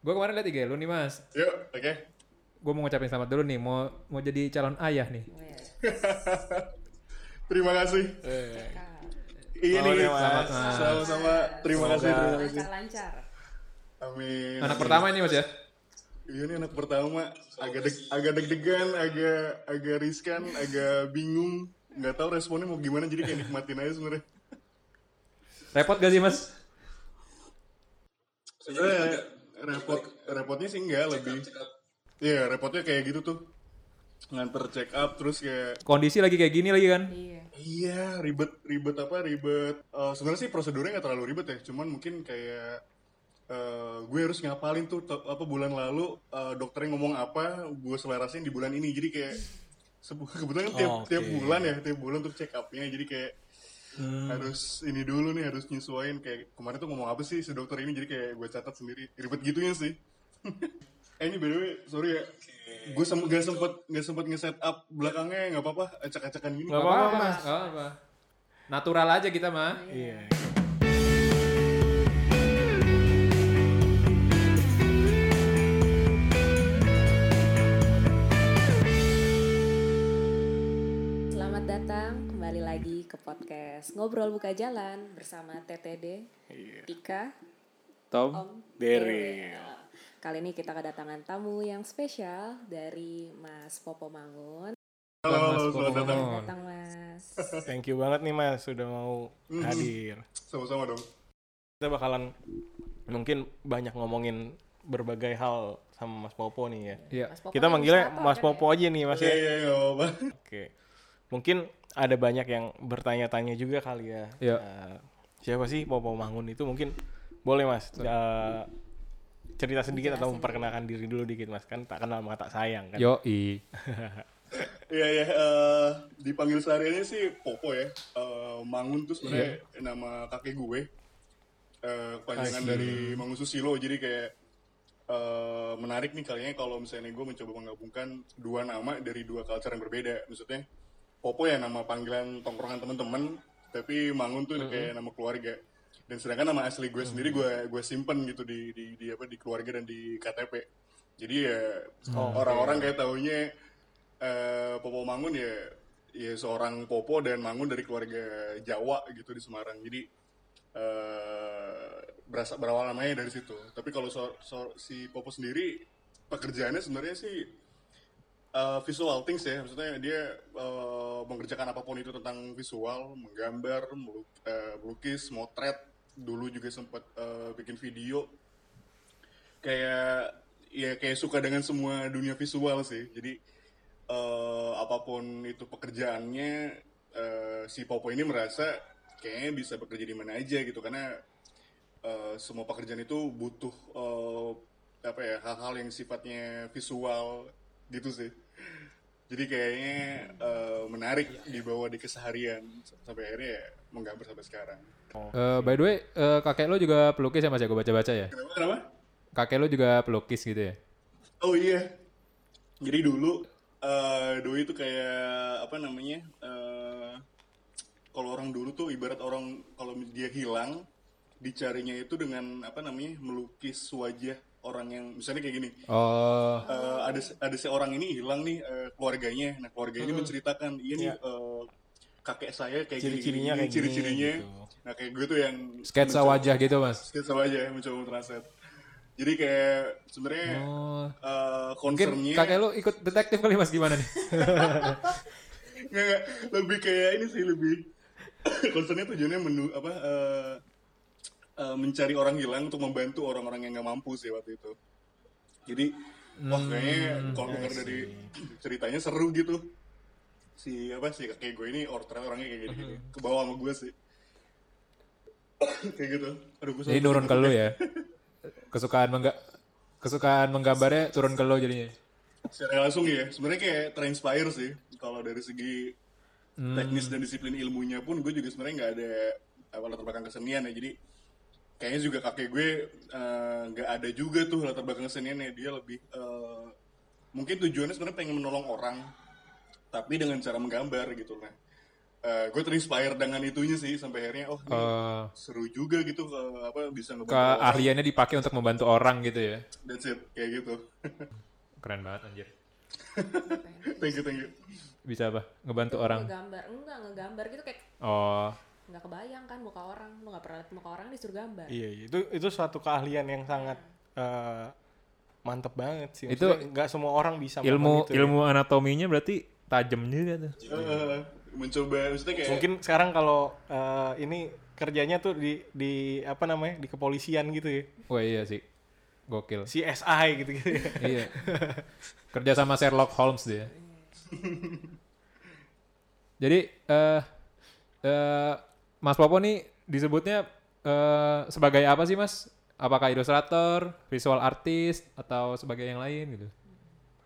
Gue kemarin liat IG lu nih mas. Yuk, oke. Gue mau ngucapin selamat dulu nih. Mau mau jadi calon ayah nih. Terima kasih. Eh. Iya Oh, nih, iya, Mas. Selamat, Mas. sama-sama. Terima Semoga- kasih, terima kasih. Lancar-lancar. Amin. Anak pertama ini mas ya. Iya nih anak pertama. Agak deg, agak deg-degan, agak agak riskan, agak bingung. Nggak tahu responnya mau gimana, jadi kayak nikmatin aja sebenarnya. Repot gak sih mas? Sebenarnya repot, repotnya sih enggak lebih. Iya, repotnya kayak gitu tuh. Nganter check up terus kayak Kondisi lagi kayak gini lagi kan. Iya. Iya, ribet, ribet apa, ribet. Eh, Sebenarnya sih prosedurnya nggak terlalu ribet ya, cuman mungkin kayak eh, gue harus ngapalin tuh apa bulan lalu eh, dokternya ngomong apa, gue selarasin di bulan ini. Jadi kayak sebu- kebetulan kan tiap Oh, oke. tiap bulan ya, tiap bulan tuh check upnya. Jadi kayak harus ini dulu nih, harus nyesuaiin kayak kemarin tuh ngomong apa sih si dokter ini. Jadi kayak gue catat sendiri, ribet gitunya sih. eh ini by the way, sorry ya, gue sem gak sempet gak sempet nge-set up belakangnya nggak apa-apa, acak-acakan gini. Nggak apa-apa, Mas. Gak apa-apa. Natural aja kita mah. Iya. Selamat podcast Ngobrol Buka Jalan bersama TTD, Iya. Tika, Tom. Om. Kali ini kita kedatangan tamu yang spesial dari Mas Popo Mangun. Halo, halo, Mas selamat datang. Popon. Datang Mas. Thank you banget nih Mas sudah mau hadir. Sama-sama dong. Kita bakalan mungkin banyak ngomongin berbagai hal sama Mas Popo nih ya. Iya. Mas Popo Kita manggilnya Mas kan Popo aja nih Mas Iya, ya. iya, nggak apa-apa. Oke. Mungkin ada banyak yang bertanya-tanya juga kali ya. Iya. Eh, siapa sih Popo Mangun itu mungkin boleh Mas eh, cerita sedikit atau memperkenalkan diri dulu dikit Mas kan tak kenal maka tak sayang kan. Yo i. Iya, iya. eh, dipanggil sehariannya sih Popo ya. Eh, Mangun tuh sebenarnya nama kakek gue. Eh, kepanjangan dari Mangun Susilo. Jadi kayak eh, menarik nih kalinya kalau misalnya gue mencoba menggabungkan dua nama dari dua culture yang berbeda. Maksudnya Popo ya nama panggilan tongkrongan teman-teman, tapi Mangun tuh kayak nama keluarga. Dan sedangkan nama asli gue sendiri gue gue simpen gitu di, di di apa di keluarga dan di KTP. Jadi ya orang-orang kayak taunya eh, Popo Mangun ya ya seorang Popo dan Mangun dari keluarga Jawa gitu di Semarang. Jadi eh berasa berawal namanya dari situ. Tapi kalau so- so- si Popo sendiri pekerjaannya sebenarnya sih eh, visual things ya. Maksudnya dia eh, mengerjakan apa pun itu tentang visual, menggambar, meluk- eh, melukis, motret. Dulu juga sempat eh, bikin video. Kayak ya kayak suka dengan semua dunia visual sih. Jadi eh, apa pun itu pekerjaannya eh, si Popo ini merasa kayaknya bisa bekerja di mana aja gitu karena eh, semua pekerjaan itu butuh eh, apa ya hal-hal yang sifatnya visual gitu sih. Jadi kayaknya eh, menarik dibawa di keseharian sampai akhirnya ya menggambar sampai sekarang. Eh, by the way, eh, kakek lo juga pelukis ya mas ya? Gue baca-baca ya. Kenapa? Kenapa? Kakek lo juga pelukis gitu ya? Oh iya. Jadi dulu eh doi itu kayak apa namanya? eh kalau orang dulu tuh ibarat orang kalau dia hilang dicarinya itu dengan apa namanya? melukis wajah orang yang misalnya kayak gini. Oh. eh, ada ada seorang ini hilang nih eh, keluarganya. Nah, keluarga ini menceritakan, iya nih eh, kakek saya kayak gini, Ciri-cirinya kayak gini, ciri-cirinya. gitu. Nah, kayak gue tuh yang Sketsa wajah gitu mas? sketsa wajah mencoba mentranslate. Jadi kayak sebenarnya Oh. eh, Mungkin concernnya kakek lo ikut detektif kali mas gimana nih? Nggak, nggak. lebih kayak ini sih lebih concernnya tujuannya menu apa eh, eh, mencari orang hilang untuk membantu orang-orang yang nggak mampu sih waktu itu. Jadi wah kayaknya kalau dengar dari ceritanya seru gitu. Si apa sih kakek gue ini or ternyata orangnya kayak gini, ke bawah sama gue sih. Kayak gitu. Aduh gue Jadi turun ke lo ya? Kesukaan mengga kesukaan menggambarnya turun ke lo jadinya? secara langsung ya. Sebenarnya kayak terinspire sih. Kalau dari segi Hmm. teknis dan disiplin ilmunya pun gue juga sebenarnya nggak ada latar belakang kesenian ya. Jadi kayaknya juga kakek gue eh, nggak ada juga tuh latar belakang keseniannya dia lebih eh, mungkin tujuannya sebenarnya pengen menolong orang tapi dengan cara menggambar gitu nah gue terinspire dengan itunya sih sampai akhirnya oh ini Eh, seru juga gitu eh, apa bisa ngebantu ke orang. ahliannya dipakai untuk membantu orang gitu ya. That's it kayak gitu. Keren banget anjir. thank you thank you. Bisa apa? Ngebantu orang. Ngegambar, enggak ngegambar gitu kayak Oh, nggak kebayang kan muka orang, lu nggak pernah lihat muka orang disuruh gambar. Iya, iya. itu itu suatu keahlian yang sangat eh, mantep banget sih. Itu nggak semua orang bisa ilmu melakukan itu, ya. ilmu anatominya berarti tajam juga tuh. Eh, mencoba maksudnya kayak Mungkin sekarang kalau eh, ini kerjanya tuh di di apa namanya di kepolisian gitu ya, Wah iya sih. Gokil. CSI gitu gitu. Ya. iya. Kerja sama Sherlock Holmes dia. Jadi eh eh Mas Popo nih disebutnya eh sebagai apa sih Mas? Apakah ilustrator, visual artist atau sebagai yang lain gitu?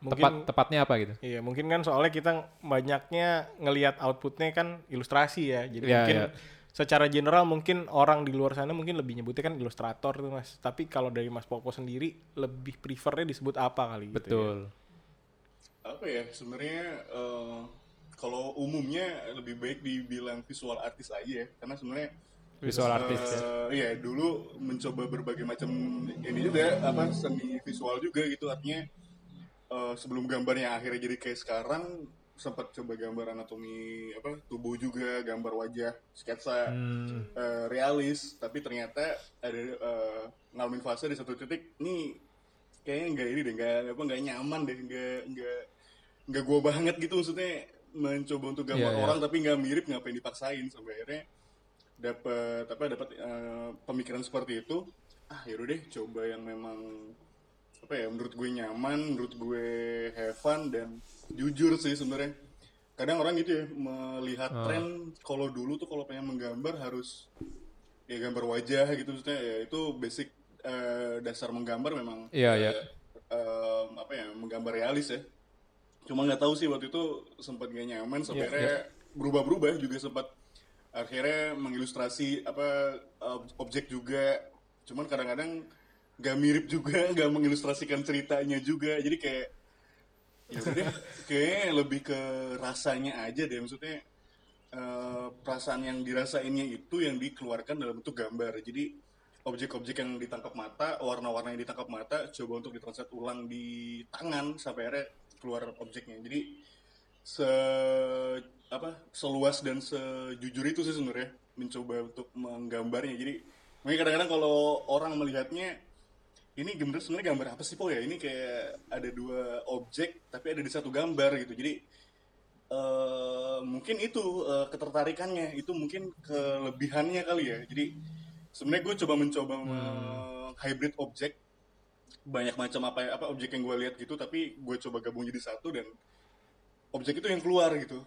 Mungkin Tepat tepatnya apa gitu? Iya, mungkin kan soalnya kita banyaknya ngelihat outputnya kan ilustrasi ya. Jadi Iya, mungkin iya. secara general mungkin orang di luar sana mungkin lebih nyebutnya kan ilustrator tuh mas. Tapi kalau dari Mas Popo sendiri lebih prefernya disebut apa kali? gitu ya? Betul. apa ya sebenarnya eh, kalau umumnya lebih baik dibilang visual artist aja ya karena sebenarnya Visual artist ya. eh, iya dulu mencoba berbagai macam ini juga apa seni visual juga gitu. Artinya eh, sebelum gambarnya akhirnya jadi kayak sekarang sempat coba gambar anatomi apa tubuh juga gambar wajah sketsa Hmm, eh, realis. Tapi ternyata ada eh, ngalamin fase di satu titik nih kayaknya nggak ini deh nggak apa nggak nyaman deh nggak nggak nggak gua banget gitu maksudnya mencoba untuk gambar Iya, iya. orang tapi nggak mirip ngapain dipaksain sampai akhirnya dapat apa dapat eh, pemikiran seperti itu ah yaudah deh coba yang memang apa ya menurut gue nyaman menurut gue have fun dan jujur sih sebenarnya kadang orang gitu ya melihat Ah. tren kalau dulu tuh kalau pengen menggambar harus ya gambar wajah gitu maksudnya ya itu basic eh, dasar menggambar memang Iya, iya. eh, apa ya menggambar realis ya cuma nggak tahu sih waktu itu sempat gak nyaman sampai Iya, akhirnya berubah-berubah juga sempat akhirnya mengilustrasi apa ob- objek juga. Cuman kadang-kadang gak mirip juga gak mengilustrasikan ceritanya juga. Jadi kayak ya udah kayak lebih ke rasanya aja deh. Maksudnya eh, perasaan yang dirasainnya itu yang dikeluarkan dalam bentuk gambar. Jadi objek-objek yang ditangkap mata warna-warna yang ditangkap mata coba untuk ditranslate ulang di tangan sampai akhirnya keluar objeknya. Jadi se apa seluas dan sejujur itu sih sebenarnya mencoba untuk menggambarnya. Jadi mungkin kadang-kadang kalau orang melihatnya ini gambar sebenarnya gambar apa sih po ya? Ini kayak ada dua objek tapi ada di satu gambar gitu. Jadi eh, mungkin itu eh, ketertarikannya. Itu mungkin kelebihannya kali ya. Jadi sebenarnya gue coba mencoba hybrid objek banyak macam apa apa objek yang gue lihat gitu tapi gue coba gabung jadi satu dan objek itu yang keluar gitu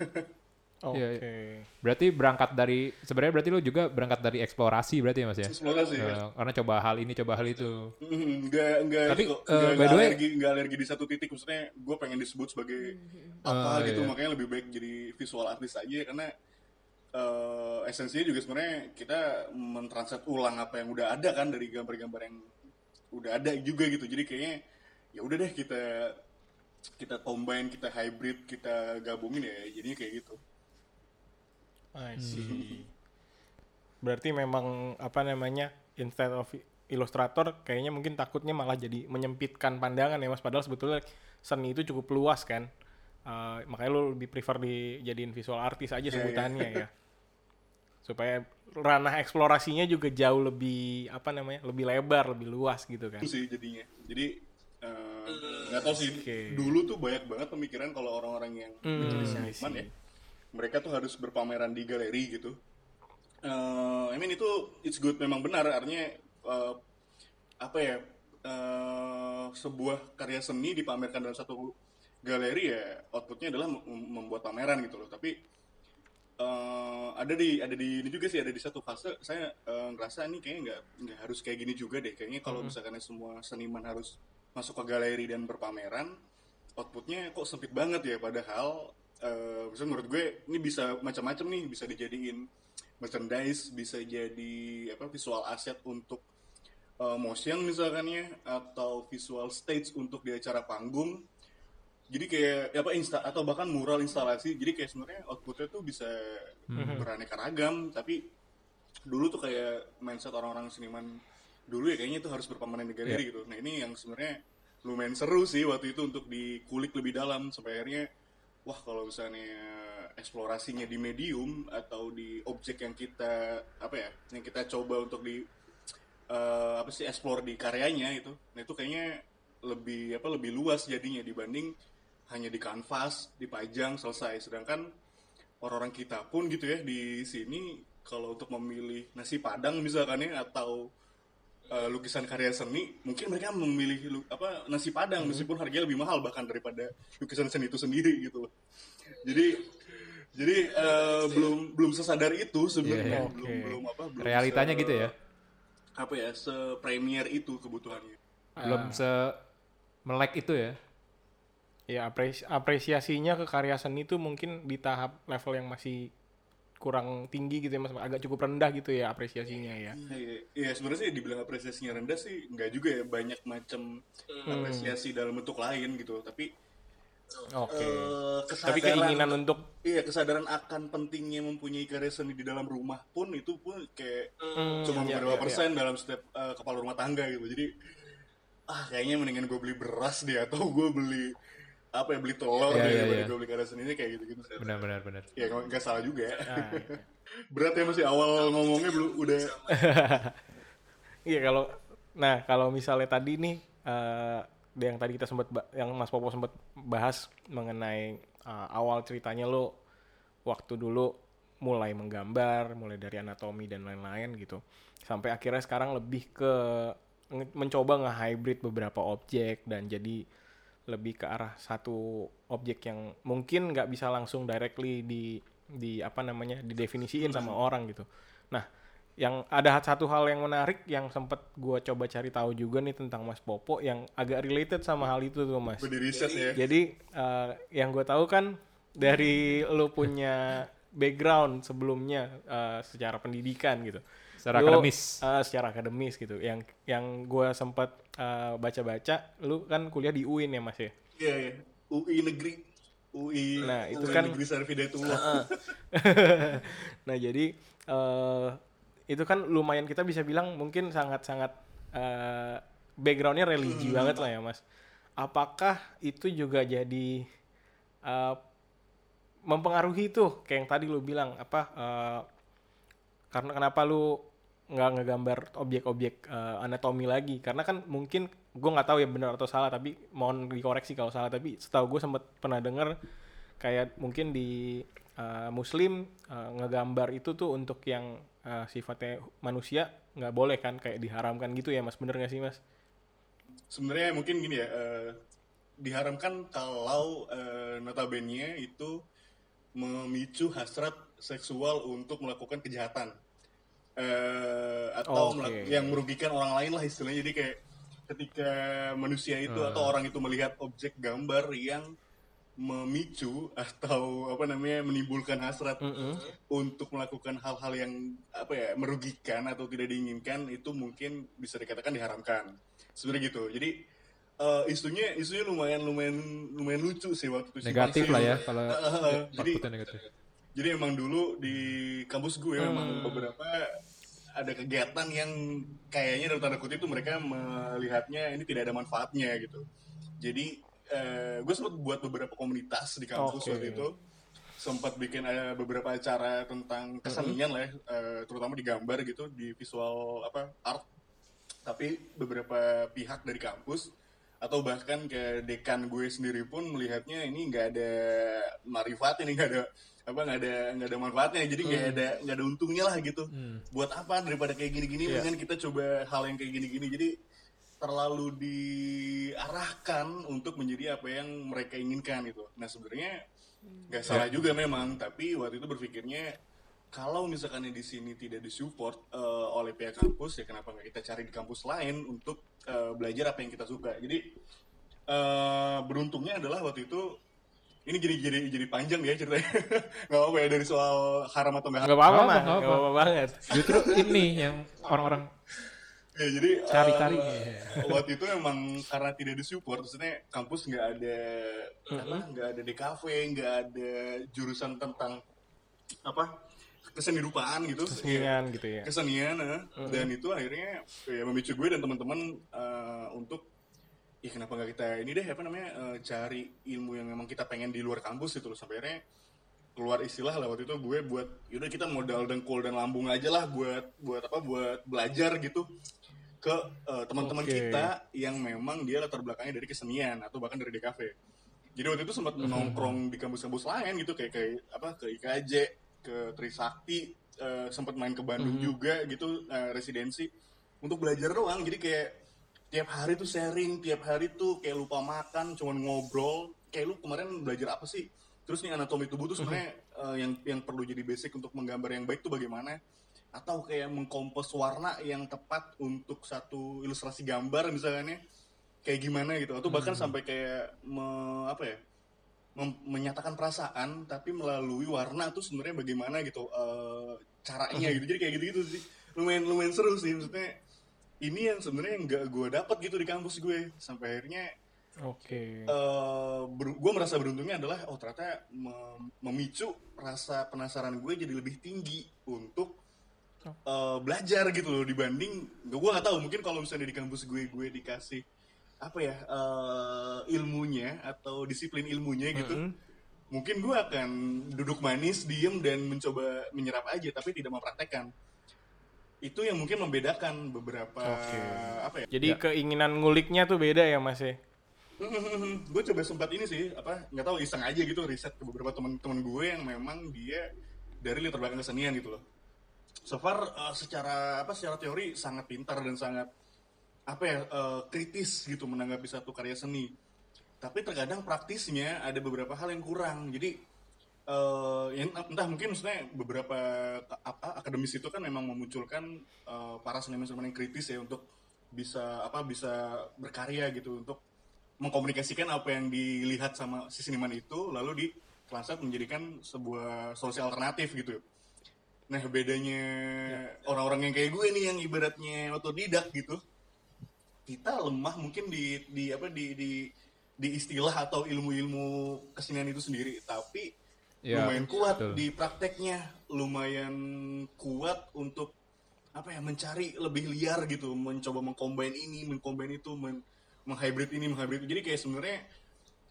Oke. Iya, Berarti berangkat dari sebenarnya berarti lu juga berangkat dari eksplorasi berarti ya Mas ya? eksplorasi ya Eh, karena coba hal ini, coba hal itu. Mhm, nggak nggak Tapi, ini kok, eh, nggak by nggak the way- alergi nggak alergi di satu titik maksudnya gue pengen disebut sebagai apa Oh, gitu iya. makanya lebih baik jadi visual artist aja karena eh, esensinya juga sebenarnya kita mentranslate ulang apa yang udah ada kan dari gambar-gambar yang udah ada juga gitu jadi kayaknya ya udah deh kita kita combine kita hybrid kita gabungin ya jadinya kayak gitu I see. Berarti memang apa namanya instead of ilustrator kayaknya mungkin takutnya malah jadi menyempitkan pandangan ya mas. Padahal sebetulnya seni itu cukup luas kan. Eh, makanya lu lebih prefer dijadiin visual artist aja Iya, sebutannya ya. Supaya ranah eksplorasinya juga jauh lebih apa namanya lebih lebar, lebih luas gitu kan. itu sih jadinya. Jadi eh, nggak tahu sih. Oke. dulu tuh banyak banget pemikiran kalau orang-orang yang Hmm, seniman ya mereka tuh harus berpameran di galeri gitu. Eh, I mean itu it's good memang benar. Artinya eh, apa ya eh, sebuah karya seni dipamerkan dalam satu galeri ya outputnya adalah mem- membuat pameran gitu loh. Tapi eh, ada di ada di ini juga sih ada di satu fase. Saya eh, ngerasa ini kayaknya nggak nggak harus kayak gini juga deh. Kayaknya kalau misalkan semua seniman harus masuk ke galeri dan berpameran outputnya kok sempit banget ya. Padahal misalnya menurut gue ini bisa macam-macam nih. Bisa dijadiin merchandise bisa jadi apa visual asset untuk eh, motion misalkan ya atau visual stage untuk di acara panggung jadi kayak ya apa insta atau bahkan mural instalasi. Jadi kayak sebenarnya outputnya tuh bisa beraneka ragam tapi dulu tuh kayak mindset orang-orang seniman dulu ya kayaknya itu harus berpamanan di galeri gitu. Nah ini yang sebenarnya lumayan seru sih waktu itu untuk dikulik lebih dalam sampai akhirnya wah kalau misalnya eksplorasinya di medium atau di objek yang kita apa ya yang kita coba untuk di eh, apa sih explore di karyanya itu nah itu kayaknya lebih apa lebih luas jadinya dibanding hanya di kanvas dipajang selesai. Sedangkan orang-orang kita pun gitu ya di sini kalau untuk memilih nasi padang misalkan ya atau eh, lukisan karya seni mungkin mereka memilih lu- apa nasi padang. Meskipun harganya lebih mahal bahkan daripada lukisan seni itu sendiri gitu loh. Jadi jadi eh, belum belum sesadar itu sebenarnya. Iya. belum belum apa belum Realitanya se- gitu ya. apa ya se premier itu kebutuhannya. Belum se melek itu ya. Ya apresi- apresiasinya ke karya seni itu mungkin di tahap level yang masih kurang tinggi gitu ya mas, agak cukup rendah gitu ya apresiasinya ya. Iya, iya sebenarnya sih dibilang apresiasinya rendah sih nggak juga ya banyak macam apresiasi dalam bentuk lain gitu. Tapi Oke. eh, Tapi kesadaran keinginan untuk iya kesadaran akan pentingnya mempunyai karya seni di dalam rumah pun itu pun kayak cuma iya, beberapa iya, persen dalam setiap eh, kepala rumah tangga gitu. Jadi ah kayaknya mendingan gue beli beras deh atau gue beli apa ya beli telur Iya, deh daripada iya. gue beli karya seni ini kayak gitu gitu Benar benar benar. ya nggak salah juga ya Nah, iya. berat ya masih awal ngomongnya belum udah Iya kalau nah kalau misalnya tadi nih eh yang tadi kita sempat yang Mas Popo sempat bahas mengenai eh, awal ceritanya lo waktu dulu mulai menggambar, mulai dari anatomi dan lain-lain gitu. Sampai akhirnya sekarang lebih ke mencoba nge-hybrid beberapa objek dan jadi lebih ke arah satu objek yang mungkin nggak bisa langsung directly di di apa namanya didefinisiin sama orang gitu. Nah, yang ada satu hal yang menarik yang sempat gue coba cari tahu juga nih tentang Mas Popo yang agak related sama hal itu tuh Mas. riset ya Jadi eh, yang gue tahu kan dari lo punya background sebelumnya eh, secara pendidikan gitu. Secara Lu, akademis. eh, secara akademis gitu. Yang yang gue sempat eh, baca-baca, lu kan kuliah di UIN ya Mas ya. Iya, iya. UI negeri. UI. Nah, itu UI kan- negeri Sarfidayatullah. nah jadi eh, itu kan lumayan kita bisa bilang mungkin sangat-sangat eh, backgroundnya religi banget lah ya mas. Apakah itu juga jadi eh, mempengaruhi tuh kayak yang tadi lu bilang apa eh, karena kenapa lu nggak ngegambar objek-objek eh, anatomi lagi. Karena kan mungkin gue nggak tahu ya benar atau salah tapi mohon dikoreksi kalau salah tapi setahu gue sempat pernah dengar kayak mungkin di eh, muslim eh, ngegambar itu tuh untuk yang eh, sifatnya manusia nggak boleh kan kayak diharamkan gitu ya mas. Bener nggak sih mas? Sebenarnya mungkin gini ya, eh, diharamkan kalau eh, notabene itu memicu hasrat seksual untuk melakukan kejahatan. Eh, atau melak- yang merugikan orang lain lah istilahnya. Jadi kayak ketika manusia itu atau orang itu melihat objek gambar yang memicu atau apa namanya menimbulkan hasrat untuk melakukan hal-hal yang apa ya merugikan atau tidak diinginkan itu mungkin bisa dikatakan diharamkan. Sebenarnya gitu. Jadi eh, isunya isunya lumayan lumayan lumayan lucu sih waktu itu Negatif simpang lah ya kalau jadi outputnya negatif. jadi emang dulu di kampus gue memang beberapa ada kegiatan yang kayaknya dalam tanda kutip itu mereka melihatnya ini tidak ada manfaatnya gitu. Jadi eh, gue sempat buat beberapa komunitas di kampus Oke. waktu itu sempat bikin eh, beberapa acara tentang kesenian lah ya, eh, terutama di gambar gitu di visual apa art tapi beberapa pihak dari kampus atau bahkan ke dekan gue sendiri pun melihatnya ini nggak ada marifat ini nggak ada apa nggak ada nggak ada manfaatnya. Jadi nggak ada nggak ada untungnya lah gitu. Buat apa daripada kayak gini-gini? Mendingan kita coba hal yang kayak gini-gini. Jadi terlalu diarahkan untuk menjadi apa yang mereka inginkan gitu. Nah sebenarnya nggak salah juga memang. Tapi waktu itu berpikirnya kalau misalkan di sini tidak disupport eh, oleh pihak kampus ya kenapa nggak kita cari di kampus lain untuk eh, belajar apa yang kita suka? Jadi eh, beruntungnya adalah waktu itu ini jadi jadi jadi panjang ya ceritanya nggak apa ya dari soal haram atau nggak haram nggak apa-apa Nggak apa-apa, banget Justru ini yang orang-orang ya jadi Cari-cari. eh, waktu itu emang karena tidak disupport maksudnya kampus nggak ada apa nggak ada DKV nggak ada jurusan tentang apa keseni rupaan gitu Kesenian gitu ya. kesenian eh. dan itu akhirnya ya memicu gue dan teman-teman eh, untuk ya kenapa nggak kita ini deh apa namanya eh, cari ilmu yang memang kita pengen di luar kampus gitu loh. Sampai akhirnya keluar istilah lah waktu itu gue buat yaudah kita modal dengkul dan lambung aja lah buat buat apa buat belajar gitu ke eh, teman-teman Oke. kita yang memang dia latar belakangnya dari kesenian atau bahkan dari DKV jadi waktu itu sempat nongkrong di kampus-kampus lain gitu kayak kayak apa ke IKJ ke Trisakti eh, sempat main ke Bandung juga gitu eh, residensi untuk belajar doang. Jadi kayak tiap hari tuh sharing tiap hari tuh kayak lupa makan cuman ngobrol. Kayak lu kemarin belajar apa sih? Terus nih anatomi tubuh tuh sebenarnya eh, yang yang perlu jadi basic untuk menggambar yang baik tuh bagaimana? Atau kayak mengkompos warna yang tepat untuk satu ilustrasi gambar misalnya kayak gimana gitu. Atau bahkan sampai kayak me- apa ya mem- menyatakan perasaan tapi melalui warna tuh sebenarnya bagaimana gitu eh, caranya gitu. Jadi kayak gitu-gitu sih. Lumayan lumayan seru sih maksudnya ini yang sebenarnya nggak gue dapat gitu di kampus gue. Sampai akhirnya Oke. gue merasa beruntungnya adalah oh ternyata mem- memicu rasa penasaran gue jadi lebih tinggi untuk eh, belajar gitu loh dibanding gue nggak tahu mungkin kalau misalnya di kampus gue gue dikasih apa ya eh, ilmunya atau disiplin ilmunya gitu mungkin gue akan duduk manis diem dan mencoba menyerap aja tapi tidak mempraktekkan itu yang mungkin membedakan beberapa Oke. apa ya? Jadi keinginan nguliknya tuh beda ya Mas ya? gue coba sempat ini sih apa nggak tahu iseng aja gitu riset ke beberapa teman-teman gue yang memang dia dari latar belakang kesenian gitu loh. So far eh, secara apa secara teori sangat pintar dan sangat apa ya eh, kritis gitu menanggapi satu karya seni. Tapi terkadang praktisnya ada beberapa hal yang kurang. Jadi eh yang entah mungkin maksudnya beberapa apa akademis itu kan memang memunculkan eh, para seniman-seniman yang kritis ya untuk bisa apa bisa berkarya gitu untuk mengkomunikasikan apa yang dilihat sama si seniman itu lalu di translate menjadikan sebuah solusi alternatif gitu. Nah bedanya orang-orang yang kayak gue nih yang ibaratnya otodidak gitu, kita lemah mungkin di di apa di di di istilah atau ilmu-ilmu kesenian itu sendiri, tapi Ya, lumayan kuat betul. di prakteknya, lumayan kuat untuk apa ya mencari lebih liar gitu, mencoba mengcombine ini, mengcombine itu, men menghybrid ini, menghybrid itu. Jadi kayak sebenarnya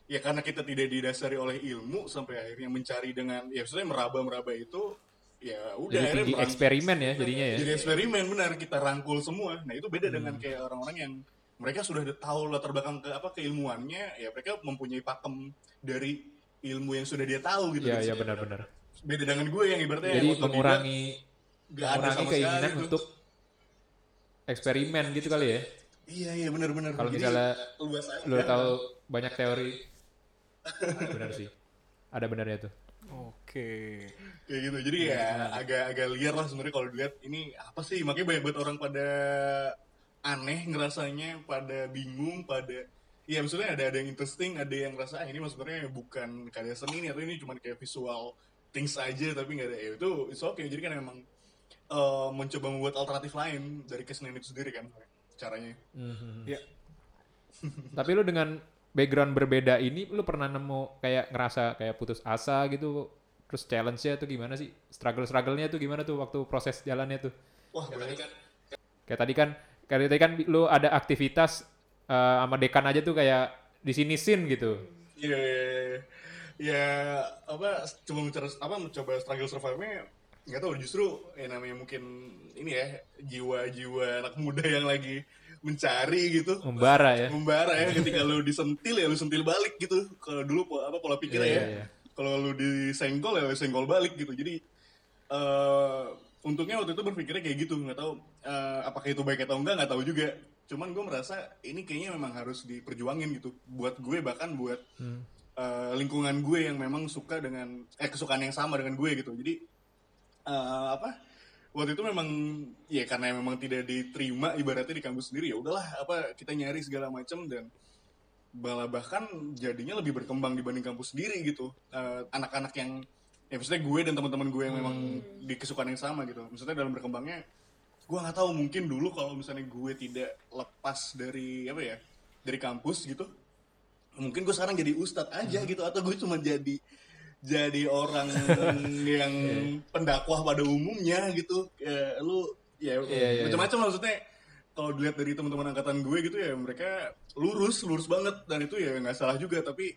ya karena kita tidak didasari oleh ilmu sampai akhirnya mencari dengan ya maksudnya meraba-meraba itu ya udah Jadi akhirnya eksperimen ya jadinya ya. jadi eksperimen benar kita rangkul semua nah itu beda dengan kayak orang-orang yang mereka sudah tahu latar belakang ke apa keilmuannya ya mereka mempunyai pakem dari ilmu yang sudah dia tahu gitu Iya, Dan iya benar-benar. beda dengan gue yang ibaratnya Jadi otodidak, mengurangi ada mengurangi sama sekali keinginan tuh. untuk eksperimen gitu kali ya. iya iya benar-benar Kalau misalnya lu tahu banyak teori benar sih. Ada benarnya tuh. Oke. kayak gitu jadi ya agak agak liar lah sebenarnya kalau dilihat ini apa sih makanya banyak banget orang pada aneh ngerasanya pada bingung pada Iya maksudnya ada ada yang interesting ada yang ngerasa ah ini sebenarnya bukan karya seni nih atau ini cuma kayak visual things aja tapi nggak ada ya itu it's okay jadi kan memang eh, mencoba membuat alternatif lain dari kesenian itu sendiri kan caranya Ya. Tapi lu dengan background berbeda ini lu pernah nemu kayak ngerasa kayak putus asa gitu terus challenge-nya tuh gimana sih? Struggle-struggle-nya tuh gimana tuh waktu proses jalannya tuh? wah banyak Kayak tadi kan kayak tadi kan lu ada aktivitas eh, sama dekan aja tuh kayak di sini sin gitu. Iya, iya, iya. ya apa coba mencoba apa mencoba struggle survive-nya nggak tahu justru ya namanya mungkin ini ya jiwa-jiwa anak muda yang lagi mencari gitu Membara ya. membara ya ketika lu disentil ya lu sentil balik gitu kalau dulu apa pola pikirnya Iya, ya iya, iya. kalau lu disenggol ya lu senggol balik gitu jadi eh untungnya waktu itu berpikirnya kayak gitu nggak tahu eh, apakah itu baik atau enggak nggak tahu juga cuman gue merasa ini kayaknya memang harus diperjuangin gitu. Buat gue bahkan buat Hmm. eh, lingkungan gue yang memang suka dengan eh kesukaan yang sama dengan gue gitu. Jadi eh, apa waktu itu memang ya karena memang tidak diterima ibaratnya di kampus sendiri ya udahlah apa kita nyari segala macam dan malah bahkan jadinya lebih berkembang dibanding kampus sendiri gitu. Eh, anak-anak yang ya maksudnya gue dan teman-teman gue yang memang di kesukaan yang sama gitu. Maksudnya dalam berkembangnya gue nggak tahu mungkin dulu kalau misalnya gue tidak lepas dari apa ya dari kampus gitu mungkin gue sekarang jadi ustadz aja gitu atau gue cuma jadi jadi orang yang pendakwah pada umumnya gitu. Ya lu ya Iya, iya, macam-macam lah maksudnya. Kalau dilihat dari teman-teman angkatan gue gitu ya mereka lurus lurus banget dan itu ya nggak salah juga tapi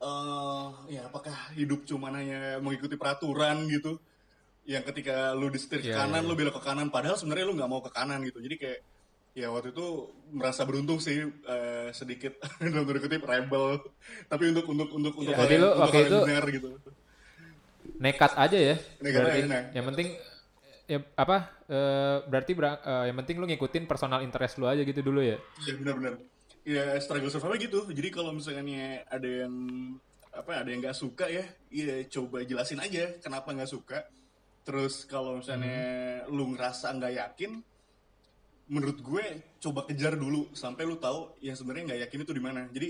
eh ya apakah hidup cuma hanya mengikuti peraturan gitu yang ketika lu disetir ke Iya, kanan iya, lu belok ke kanan padahal sebenarnya lu nggak mau ke kanan gitu jadi kayak ya waktu itu merasa beruntung sih eh, sedikit dalam tanda kutip rebel tapi untuk untuk untuk untuk Berarti hal lu untuk waktu itu- benar gitu Nekat aja ya. Nekat berarti. aja, nah. Yang penting ya apa? eh, berarti berang- eh, yang penting lu ngikutin personal interest lu aja gitu dulu ya. Iya benar-benar. Ya struggle survival gitu. Jadi kalau misalnya ada yang apa ada yang nggak suka ya, ya coba jelasin aja kenapa nggak suka. Terus kalau misalnya lu ngerasa nggak yakin, menurut gue coba kejar dulu sampai lu tahu yang sebenarnya nggak yakin itu di mana. Jadi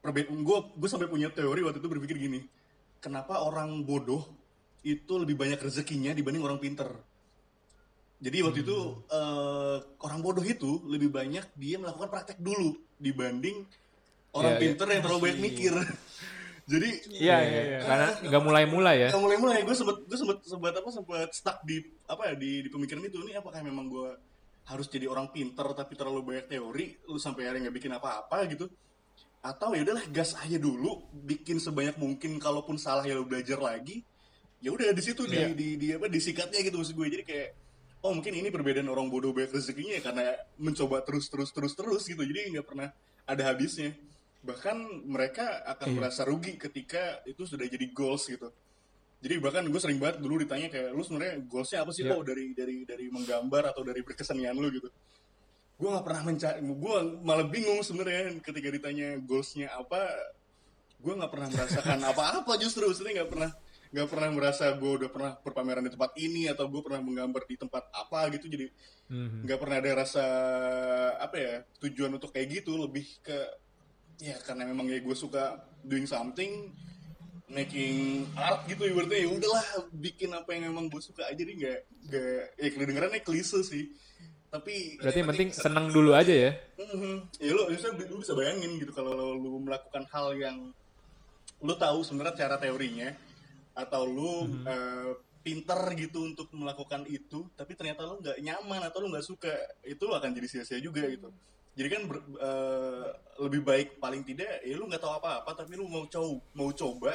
perbe- gue gue sampai punya teori waktu itu berpikir gini, kenapa orang bodoh itu lebih banyak rezekinya dibanding orang pinter? Jadi waktu itu eh, orang bodoh itu lebih banyak dia melakukan praktek dulu dibanding orang Iya, iya. pinter yang terlalu banyak mikir. Jadi Iya, iya, iya. Karena nggak mulai-mulai ya. yang mulai-mulai. Gue sempet gue sempet sempet apa sempet stuck di apa ya di, di pemikiran itu. Nih apakah memang gue harus jadi orang pinter tapi terlalu banyak teori lu sampai akhirnya nggak bikin apa-apa gitu? Atau ya udahlah gas aja dulu bikin sebanyak mungkin kalaupun salah ya lu belajar lagi. Ya udah di situ di, di di apa disikatnya gitu maksud gue jadi kayak oh mungkin ini perbedaan orang bodoh banyak rezekinya ya karena mencoba terus terus terus terus gitu. Jadi nggak pernah ada habisnya bahkan mereka akan Iya. merasa rugi ketika itu sudah jadi goals gitu. Jadi bahkan gue sering banget dulu ditanya kayak lu sebenarnya goalsnya apa sih Iya. kok dari dari dari menggambar atau dari berkesenian lu? Gitu. Gue nggak pernah mencari gue malah bingung sebenarnya ketika ditanya goalsnya apa. Gue nggak pernah merasakan apa-apa justru maksudnya nggak pernah nggak pernah merasa gue udah pernah berpameran di tempat ini atau gue pernah menggambar di tempat apa gitu. Jadi Mhm. nggak pernah ada rasa apa ya tujuan untuk kayak gitu. Lebih ke ya karena memang ya gue suka doing something making art gitu ibaratnya. Ya udahlah bikin apa yang emang gue suka aja. Nih nggak nggak ya kedengerannya klise sih. Tapi Berarti yang penting seneng dulu aja ya. Mhm. ya lo misalnya lu bisa bayangin gitu kalau lo- lu melakukan hal yang lu tahu sebenarnya cara teorinya atau lu eh, pinter gitu untuk melakukan itu tapi ternyata lu nggak nyaman atau lu nggak suka itu akan jadi sia-sia juga gitu jadi kan ber- eh, lebih baik paling tidak ya lu nggak tahu apa-apa tapi lu mau coba mau coba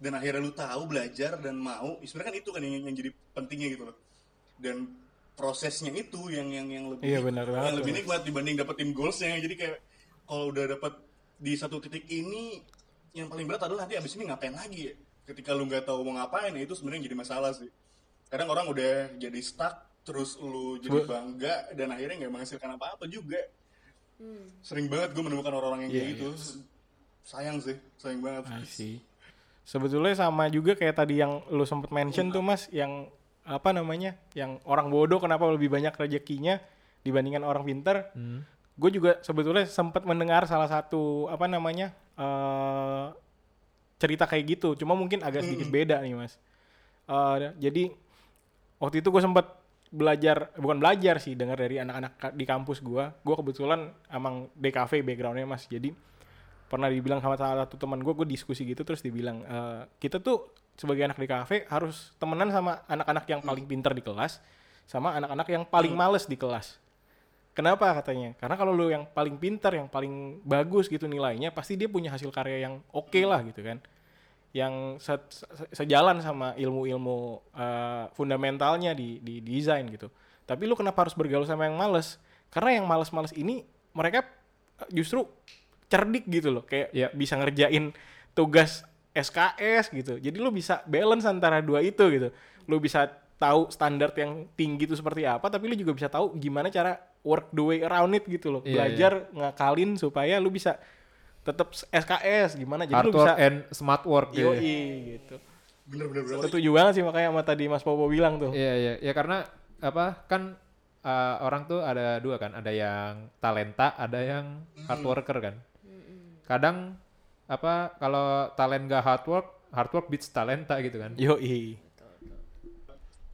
dan akhirnya lu tahu belajar dan mau sebenarnya kan itu kan yang, yang jadi pentingnya gitu loh. Dan prosesnya itu yang yang yang lebih Iya, benar banget yang lebih tuh. nikmat dibanding dapetin goalsnya. Jadi kayak kalau udah dapet di satu titik ini yang paling berat adalah nanti abis ini ngapain lagi ya? Ketika lu nggak tahu mau ngapain ya itu sebenarnya jadi masalah sih. Kadang orang udah jadi stuck terus lu jadi bangga dan akhirnya nggak menghasilkan apa-apa juga Hmm. sering banget gue menemukan orang-orang yang kayak Iya, gitu sayang sih sayang banget I see. Sebetulnya sama juga kayak tadi yang lu sempet mention tuh mas, yang apa namanya, yang orang bodoh kenapa lebih banyak rezekinya dibandingkan orang pinter. Hmm. Gue juga sebetulnya sempat mendengar salah satu apa namanya eh cerita kayak gitu, cuma mungkin agak sedikit beda nih mas. Eh, jadi waktu itu gue sempat belajar, bukan belajar sih, dengar dari anak-anak ka- di kampus gue. Gue kebetulan emang DKV backgroundnya mas, jadi pernah dibilang sama salah satu teman gue, gue diskusi gitu terus dibilang "Eh, kita tuh sebagai anak DKV harus temenan sama anak-anak yang paling pintar di kelas, sama anak-anak yang paling males di kelas. Kenapa katanya? Karena kalau lu yang paling pintar, yang paling bagus gitu nilainya, pasti dia punya hasil karya yang oke lah gitu kan. Yang se- se- sejalan sama ilmu-ilmu eh, fundamentalnya di, di desain gitu. Tapi lu kenapa harus bergaul sama yang males? Karena yang males-males ini mereka eh, justru cerdik gitu loh, kayak Iya. bisa ngerjain tugas SKS gitu. Jadi lu bisa balance antara dua itu gitu. Lu bisa tahu standar yang tinggi itu seperti apa, tapi lu juga bisa tahu gimana cara work the way around it gitu loh. Iya, Belajar ngakalin supaya lu bisa tetap SKS gimana. Jadi Hard lu bisa and smart work gitu. gitu. bener bener bener Setuju banget sih makanya sama tadi Mas Popo bilang tuh. Iya iya ya karena apa kan uh, orang tuh ada dua kan ada yang talenta ada yang hard worker kan kadang apa kalau talent gak hard work hard work beats talenta gitu kan Yoi.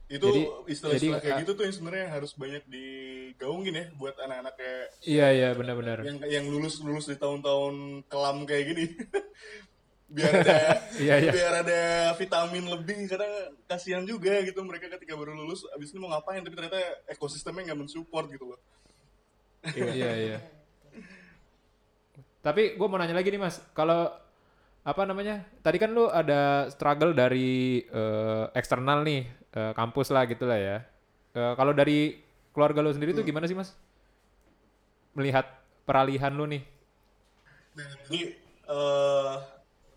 Itu Jadi- istilah-istilah jadi, kayak ah, gitu tuh yang sebenarnya harus banyak digaungin ya buat anak-anak kayak Iya iya benar-benar. yang yang lulus lulus di tahun-tahun kelam kayak gini biar ada Iya, iya. biar ada vitamin lebih karena kasihan juga gitu mereka ketika baru lulus abis ini mau ngapain tapi ternyata ekosistemnya nggak mensupport gitu loh iya iya. Tapi gue mau nanya lagi nih mas, kalau apa namanya? Tadi kan lu ada struggle dari eh, eksternal nih, kampus lah gitu lah ya. Eh, kalau dari keluarga lu sendiri tuh gimana sih mas? Melihat peralihan lu nih. Nah, jadi eh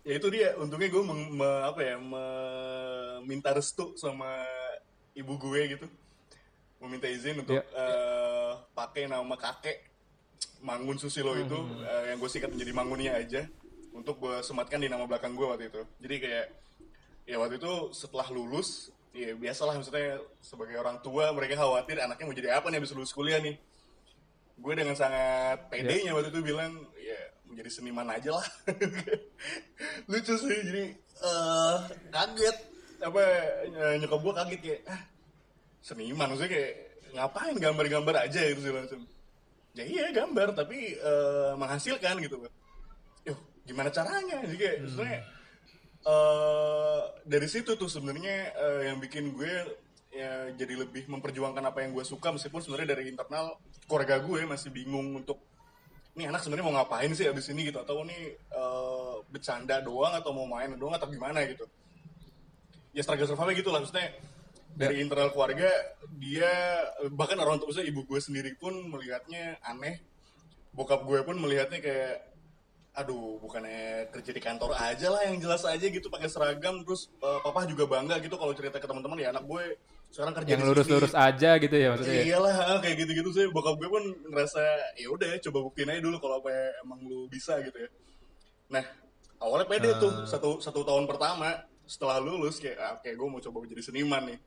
ya itu dia untungnya gue meng- me- apa ya meminta restu sama ibu gue gitu meminta izin untuk Iya. eh, pakai nama kakek Mangun Susilo itu eh, yang gue sikat menjadi Mangunnya aja untuk gue sematkan di nama belakang gue waktu itu jadi kayak ya waktu itu setelah lulus ya biasalah maksudnya sebagai orang tua mereka khawatir anaknya mau jadi apa nih habis lulus kuliah nih. Gue dengan sangat pedenya waktu itu bilang ya menjadi seniman aja lah. Lucu sih jadi eh kaget. Apa nyokap gue kaget kayak ah seniman maksudnya kayak ngapain gambar-gambar aja gitu sih langsung ya iya gambar tapi eh, menghasilkan gitu Yuh, gimana caranya? Jadi kayak sebenarnya eh dari situ tuh sebenarnya eh, yang bikin gue ya jadi lebih memperjuangkan apa yang gue suka meskipun sebenarnya dari internal keluarga gue masih bingung untuk ini anak sebenarnya mau ngapain sih abis ini? gitu. Atau ini eh, bercanda doang atau mau main doang atau gimana? gitu. Ya struggle survival gitu lah. Maksudnya dari internal keluarga dia bahkan orang tua ibu gue sendiri pun melihatnya aneh. Bokap gue pun melihatnya kayak aduh bukannya kerja di kantor aja lah yang jelas aja gitu pakai seragam terus eh, papa juga bangga gitu kalau cerita ke teman-teman ya anak gue sekarang kerja Yang di sini." lurus-lurus aja gitu ya maksudnya. ya? Iyalah ah, kayak gitu-gitu sih bokap gue pun ngerasa ya udah coba buktiin aja dulu kalau apa emang lu bisa gitu ya. Nah awalnya pede tuh Ah. satu satu tahun pertama setelah lulus kayak ah, oke gue mau coba jadi seniman nih.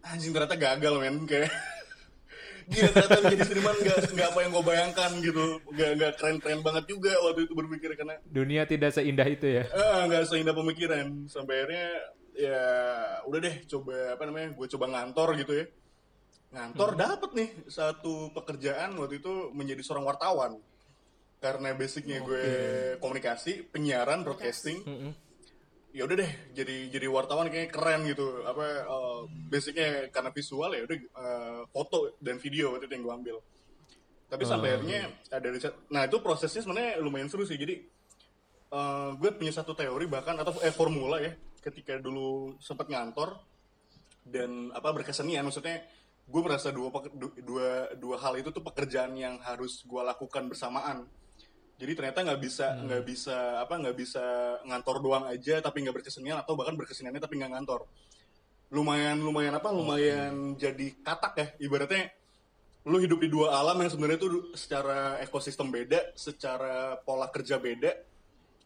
Anjing ternyata gagal men kayak Gila ternyata menjadi seniman gak, nggak apa yang gue bayangkan gitu. Gak, nggak keren-keren banget juga waktu itu berpikir karena Dunia tidak seindah itu ya. Ah, nggak seindah pemikiran. Sampai akhirnya ya udah deh coba apa namanya gue coba ngantor gitu ya. Ngantor dapet nih satu pekerjaan waktu itu menjadi seorang wartawan. Karena basicnya gue komunikasi penyiaran broadcasting ya udah deh jadi jadi wartawan kayaknya keren gitu. Apa eh, basicnya karena visual ya udah eh, foto dan video waktu itu yang gue ambil. Tapi sampai akhirnya ada riset. Nah itu prosesnya sebenarnya lumayan seru sih. Jadi eh, gue punya satu teori bahkan atau eh formula ya ketika dulu sempat ngantor dan apa berkesenian. Maksudnya gue merasa dua dua dua hal itu tuh pekerjaan yang harus gue lakukan bersamaan jadi ternyata nggak bisa nggak bisa apa nggak bisa ngantor doang aja tapi nggak berkesenian atau bahkan berkeseniannya tapi nggak ngantor. Lumayan lumayan apa lumayan jadi katak ya. Ibaratnya lu hidup di dua alam yang sebenarnya itu secara ekosistem beda secara pola kerja beda.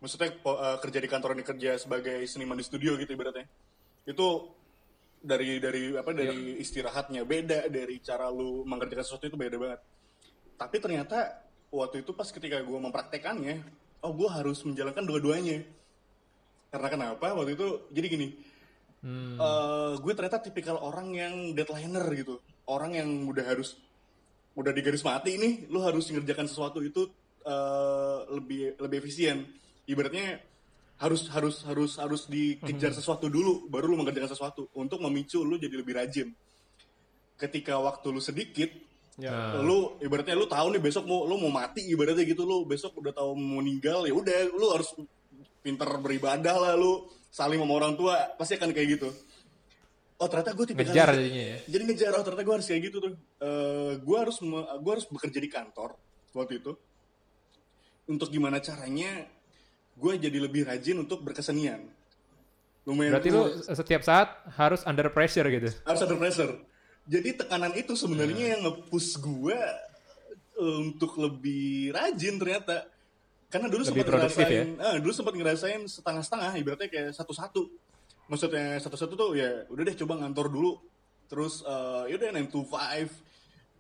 Maksudnya eh, kerja di kantor ini kerja sebagai seniman di studio gitu ibaratnya. Itu dari dari apa dari istirahatnya beda dari cara lu mengerjakan sesuatu itu beda banget. Tapi ternyata waktu itu pas ketika gue mempraktekannya oh gue harus menjalankan dua-duanya. Karena kenapa? Waktu itu jadi gini eh, gue ternyata tipikal orang yang deadlineer gitu. Orang yang udah harus udah di garis mati nih lu harus mengerjakan sesuatu itu eh, lebih lebih efisien. Ibaratnya harus harus harus harus dikejar sesuatu dulu baru lu mengerjakan sesuatu. Untuk memicu lu jadi lebih rajin. Ketika waktu lu sedikit Ya. lu ibaratnya lu tahu nih besok mau lu mau mati ibaratnya gitu lu besok udah tahu mau meninggal ya udah lu harus pinter beribadah lah lu saling sama orang tua pasti akan kayak gitu oh ternyata gue tipikal Ngejar jadinya ya. jadi ngejar oh ternyata gue harus kayak gitu tuh Eh gue harus me- gue harus bekerja di kantor waktu itu untuk gimana caranya gue jadi lebih rajin untuk berkesenian lumayan Berarti lu setiap saat harus under pressure gitu. harus ada pressure. Jadi tekanan itu sebenarnya yang nge-push gue eh, untuk lebih rajin ternyata. Karena dulu Lebih sempat ya? ngerasain, ah, dulu sempat ngerasain setengah-setengah, ibaratnya kayak satu-satu. Maksudnya satu-satu tuh ya udah deh coba ngantor dulu. Terus eh, yaudah 9 to 5,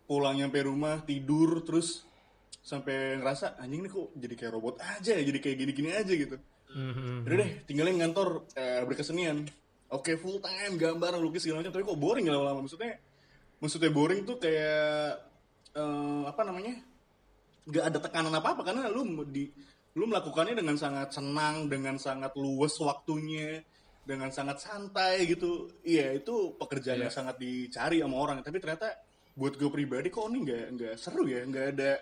pulang nyampe rumah, tidur, terus sampai ngerasa anjing ini kok jadi kayak robot aja ya, jadi kayak gini-gini aja gitu. Mhm. Udah deh, tinggalin ngantor eh, berkesenian. oke full time gambar lukis segala macam tapi kok boring ya lama-lama maksudnya maksudnya boring tuh kayak eh, apa namanya? Nggak ada tekanan apa apa karena lu di lu melakukannya dengan sangat senang dengan sangat luwes waktunya dengan sangat santai gitu. Iya itu pekerjaan yang sangat dicari sama orang. Tapi ternyata buat gue pribadi kok ini nggak nggak seru ya nggak ada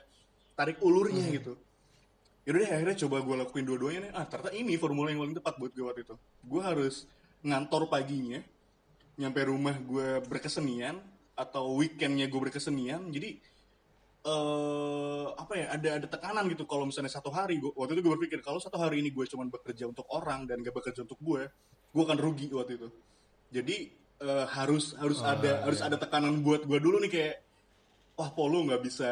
tarik ulurnya gitu. Yaudah deh akhirnya coba gue lakuin dua-duanya nih. Ah ternyata ini formula yang paling tepat buat gue waktu itu. Gue harus ngantor paginya nyampe rumah gue berkesenian atau weekendnya gue berkesenian jadi eh apa ya ada ada tekanan gitu kalau misalnya satu hari gua, waktu itu gue berpikir kalau satu hari ini gue cuma bekerja untuk orang dan gak bekerja untuk gue gue akan rugi waktu itu. Jadi eh, harus harus ada harus ada tekanan buat gue dulu nih kayak wah po lu nggak bisa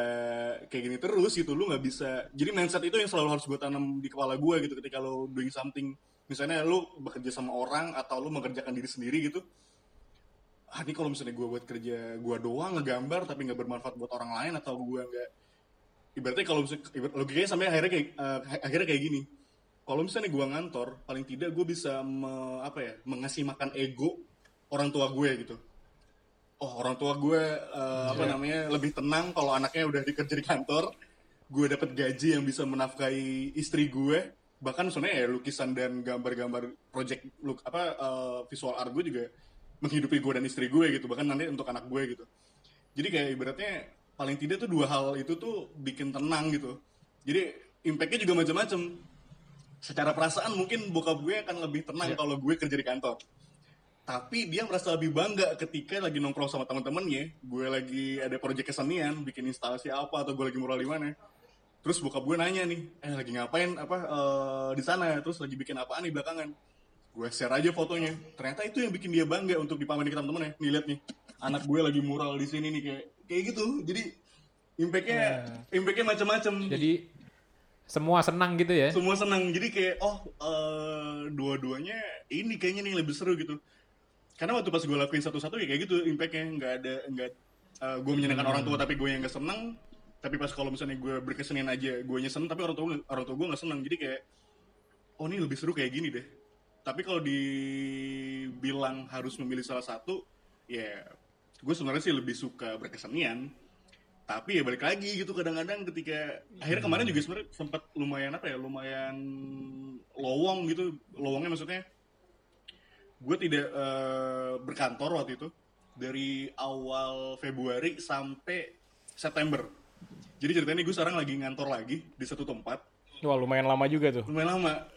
kayak gini terus gitu lu nggak bisa. Jadi mindset itu yang selalu harus gue tanam di kepala gue gitu ketika lo doing something. Misalnya lu bekerja sama orang atau lu mengerjakan diri sendiri gitu ah ini kalau misalnya gue buat kerja gue doang ngegambar tapi nggak bermanfaat buat orang lain atau gue nggak ibaratnya kalau misalnya ibarat- logikanya sampai akhirnya kayak eh, akhirnya kayak gini. Kalau misalnya gue ngantor paling tidak gue bisa me- apa ya mengasih makan ego orang tua gue gitu. Oh orang tua gue eh, apa namanya lebih tenang kalau anaknya udah dikerja di kantor. Gue dapat gaji yang bisa menafkahi istri gue bahkan sebenarnya ya lukisan dan gambar-gambar project look apa eh, visual art gue juga menghidupi gue dan istri gue gitu bahkan nanti untuk anak gue gitu. Jadi kayak ibaratnya paling tidak tuh dua hal itu tuh bikin tenang gitu. Jadi impactnya juga macam-macam. Secara perasaan mungkin bokap gue akan lebih tenang kalau gue kerja di kantor. Tapi dia merasa lebih bangga ketika lagi nongkrong sama teman-temannya gue lagi ada proyek kesenian bikin instalasi apa atau gue lagi mural di mana. Terus bokap gue nanya nih eh lagi ngapain? Apa eh, di sana? Terus lagi bikin apaan nih belakangan gue share aja fotonya. Ternyata itu yang bikin dia bangga untuk dipamerin ke teman-temannya nih lihat nih. Anak gue lagi mural di sini nih kayak kayak gitu. Jadi impactnya impactnya macam-macam Jadi semua senang gitu ya. semua senang. Jadi kayak oh eh, dua-duanya ini kayaknya nih lebih seru gitu. Karena waktu pas gue lakuin satu-satu ya kayak gitu impactnya. Nggak ada nggak eh, gue menyenangkan orang tua tapi gue yang nggak senang. Tapi pas kalau misalnya gue berkesenian aja gue nya seneng tapi orang tua orang tua gue nggak senang jadi kayak oh ini lebih seru kayak gini deh tapi kalau dibilang harus memilih salah satu ya gue sebenarnya sih lebih suka berkesenian. Tapi ya balik lagi gitu kadang-kadang ketika akhirnya kemarin juga sebenarnya sempat lumayan apa ya lumayan lowong gitu lowongnya maksudnya. Gue tidak eh, berkantor waktu itu dari awal Februari sampai September. Jadi ceritanya gue sekarang lagi ngantor lagi di satu tempat. Wah lumayan lama juga tuh. lumayan lama.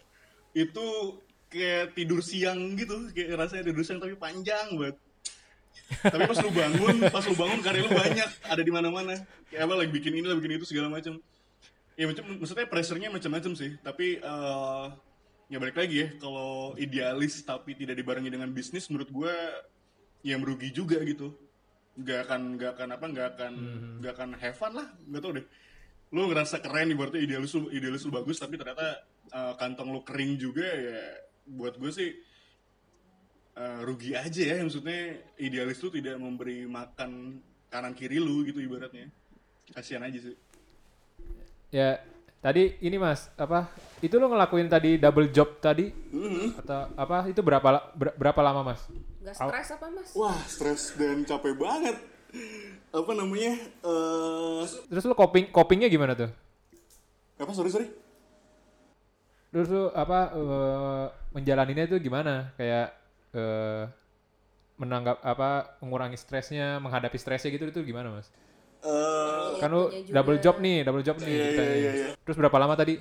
Itu kayak tidur siang gitu kayak rasanya tidur siang tapi panjang banget. Tapi pas lu bangun pas lu bangun karya lu banyak ada di mana-mana. Kayak apa lagi bikin ini lagi bikin itu segala macam ya macam maksudnya pressure-nya macam-macam sih tapi eh, ya balik lagi ya kalau idealis tapi tidak dibarengi dengan bisnis menurut gue yang merugi juga gitu. Nggak akan nggak akan apa nggak akan nggak akan have fun lah nggak tau deh. Lu ngerasa keren nih berarti idealis lu idealis lu bagus tapi ternyata eh, kantong lu kering juga ya buat gue sih eh, rugi aja ya maksudnya idealis tuh tidak memberi makan kanan kiri lu gitu ibaratnya kasihan aja sih Ya tadi ini mas apa itu lo ngelakuin tadi double job tadi Mhm. atau apa itu berapa ber- berapa lama mas? Gak stres apa mas? wah stres dan capek banget apa namanya eh Terus lo coping copingnya gimana tuh? apa sorry sorry Terus lo apa eh, menjalaninya itu gimana? Kayak eh, menanggap apa mengurangi stresnya, menghadapi stresnya gitu itu gimana mas? Eh, Kan lo punya juga. double job nih, double job nih. Iya, ceritanya. iya, iya. Terus berapa lama tadi?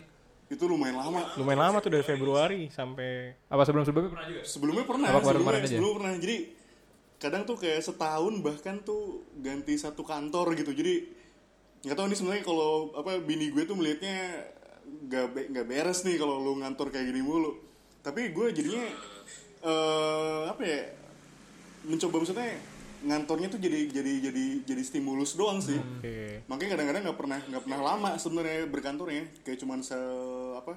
itu lumayan lama Lumayan lama tuh dari Februari sampai Apa sebelum sebelumnya pernah juga? sebelumnya pernah Apa sebelumnya, kemarin aja? sebelumnya pernah jadi kadang tuh kayak setahun bahkan tuh ganti satu kantor gitu jadi nggak tahu nih sebenarnya kalau apa bini gue tuh melihatnya nggak be- nggak beres nih kalau lu ngantor kayak gini mulu. Tapi gue jadinya eh apa ya mencoba maksudnya ngantornya tuh jadi jadi jadi jadi stimulus doang sih. Oke. makanya kadang-kadang nggak pernah nggak pernah lama sebenarnya berkantornya. Kayak cuman se apa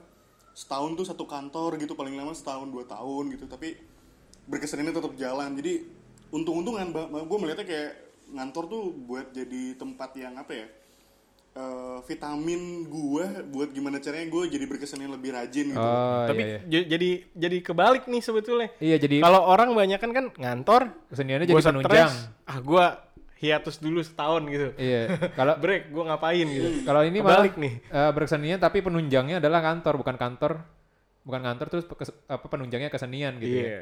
setahun tuh satu kantor gitu paling lama setahun dua tahun gitu. Tapi berkeseniannya tetap jalan. Jadi untung-untungan gue melihatnya kayak ngantor tuh buat jadi tempat yang apa ya eh, vitamin gue buat gimana caranya gue jadi berkesenian lebih rajin gitu. Oh, Tapi iya, iya. jadi jadi kebalik nih sebetulnya. Iya, jadi Kalau orang banyak kan kan ngantor, keseniannya jadi penunjang. stres, ah gua hiatus dulu setahun gitu. Iya. Kalau Break, gua ngapain gitu. kalau ini Kebalik nih. eh, berkesenian tapi penunjangnya adalah kantor, bukan kantor. Bukan kantor terus kes- apa penunjangnya kesenian gitu ya. Iya.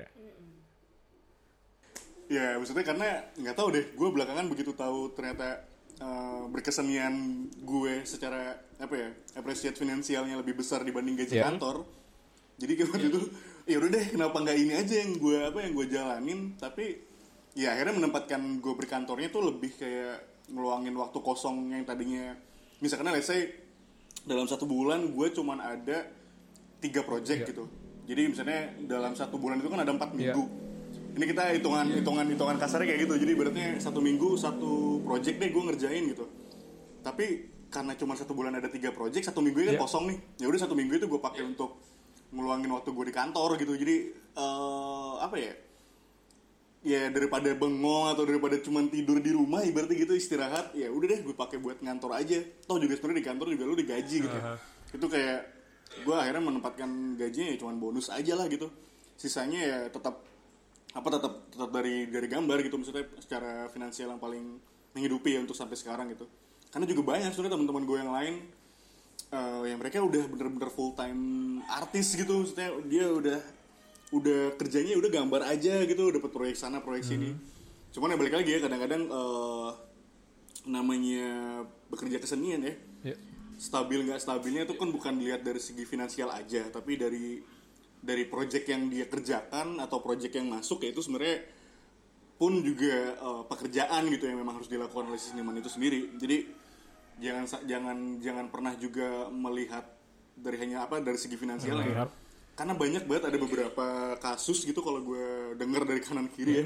Ya maksudnya karena nggak tahu deh, gue belakangan begitu tahu ternyata eh, berkesenian gue secara apa ya appreciate finansialnya lebih besar dibanding gaji Iya. kantor. Jadi kayak waktu itu, ya udah deh kenapa nggak ini aja yang gue apa yang gue jalanin, tapi ya akhirnya menempatkan gue berkantornya tuh lebih kayak ngeluangin waktu kosong yang tadinya misalkan let's say dalam satu bulan gue cuman ada tiga project gitu. Jadi misalnya dalam satu bulan itu kan ada empat Iya. minggu ini kita hitungan hitungan hitungan kasarnya kayak gitu. Jadi berarti satu minggu satu project deh gue ngerjain gitu. Tapi karena cuma satu bulan ada tiga project satu minggu kan Iya. kosong nih. Ya udah satu minggu itu gue pakai untuk ngeluangin waktu gue di kantor gitu. Jadi eh, apa ya? Ya daripada bengong atau daripada cuma tidur di rumah ibaratnya gitu istirahat ya udah deh gue pakai buat ngantor aja. Toh juga sebenarnya di kantor juga lu digaji gitu itu kayak gue akhirnya menempatkan gajinya ya cuma bonus aja lah gitu. Sisanya ya tetap apa tetap tetap dari dari gambar gitu maksudnya secara finansial yang paling menghidupi ya untuk sampai sekarang gitu. Karena juga banyak sebenarnya teman-teman gue yang lain eh yang mereka udah bener-bener full time artis gitu maksudnya dia udah udah kerjanya udah gambar aja gitu dapat proyek sana proyek sini. Cuman ya balik lagi ya kadang-kadang eh namanya bekerja kesenian ya Iya. stabil nggak stabilnya itu kan bukan dilihat dari segi finansial aja tapi dari dari project yang dia kerjakan atau project yang masuk ya itu sebenarnya pun juga eh, pekerjaan gitu yang memang harus dilakukan oleh si seniman itu sendiri. Jadi jangan jangan jangan pernah juga melihat dari hanya apa dari segi finansial ya. Karena banyak banget ada beberapa kasus gitu kalau gue dengar dari kanan kiri ya.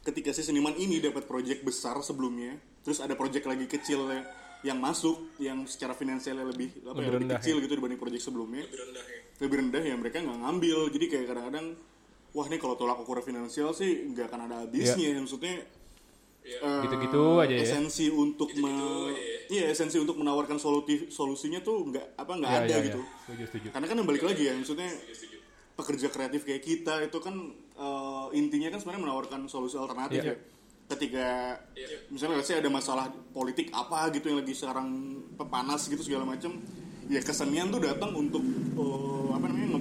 Ketika si seniman ini dapat project besar sebelumnya terus ada project lagi kecil ya- yang masuk yang secara finansialnya lebih apa ya, lebih rendah kecil gitu dibanding project sebelumnya. Lebih rendah ya mereka nggak ngambil. Jadi kayak kadang-kadang wah ini kalau tolak ukur finansial sih nggak akan ada habisnya. Maksudnya eh, Gitu-gitu aja ya. esensi untuk me- iya esensi untuk menawarkan solusi solusinya tuh nggak apa nggak Iya, ada iya, iya. gitu Setuju, setuju. karena kan yang balik lagi ya maksudnya pekerja kreatif kayak kita itu kan eh, intinya kan sebenarnya menawarkan solusi alternatif Iya. ya. Ketika misalnya let's say ada masalah politik apa gitu yang lagi sekarang panas gitu segala macam ya kesenian tuh datang untuk eh,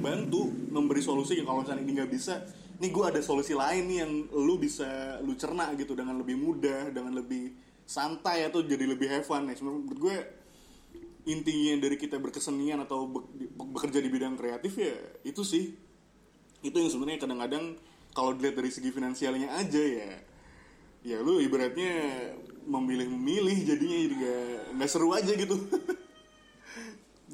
ngebantu memberi solusi kalau misalnya ini nggak bisa ini gue ada solusi lain nih yang lu bisa lu cerna gitu dengan lebih mudah dengan lebih santai atau jadi lebih have fun. Ya sebenarnya menurut gue intinya dari kita berkesenian atau be- bekerja di bidang kreatif ya itu sih. Itu yang sebenarnya kadang-kadang kalau dilihat dari segi finansialnya aja ya ya lu ibaratnya memilih-memilih jadinya juga nggak seru aja gitu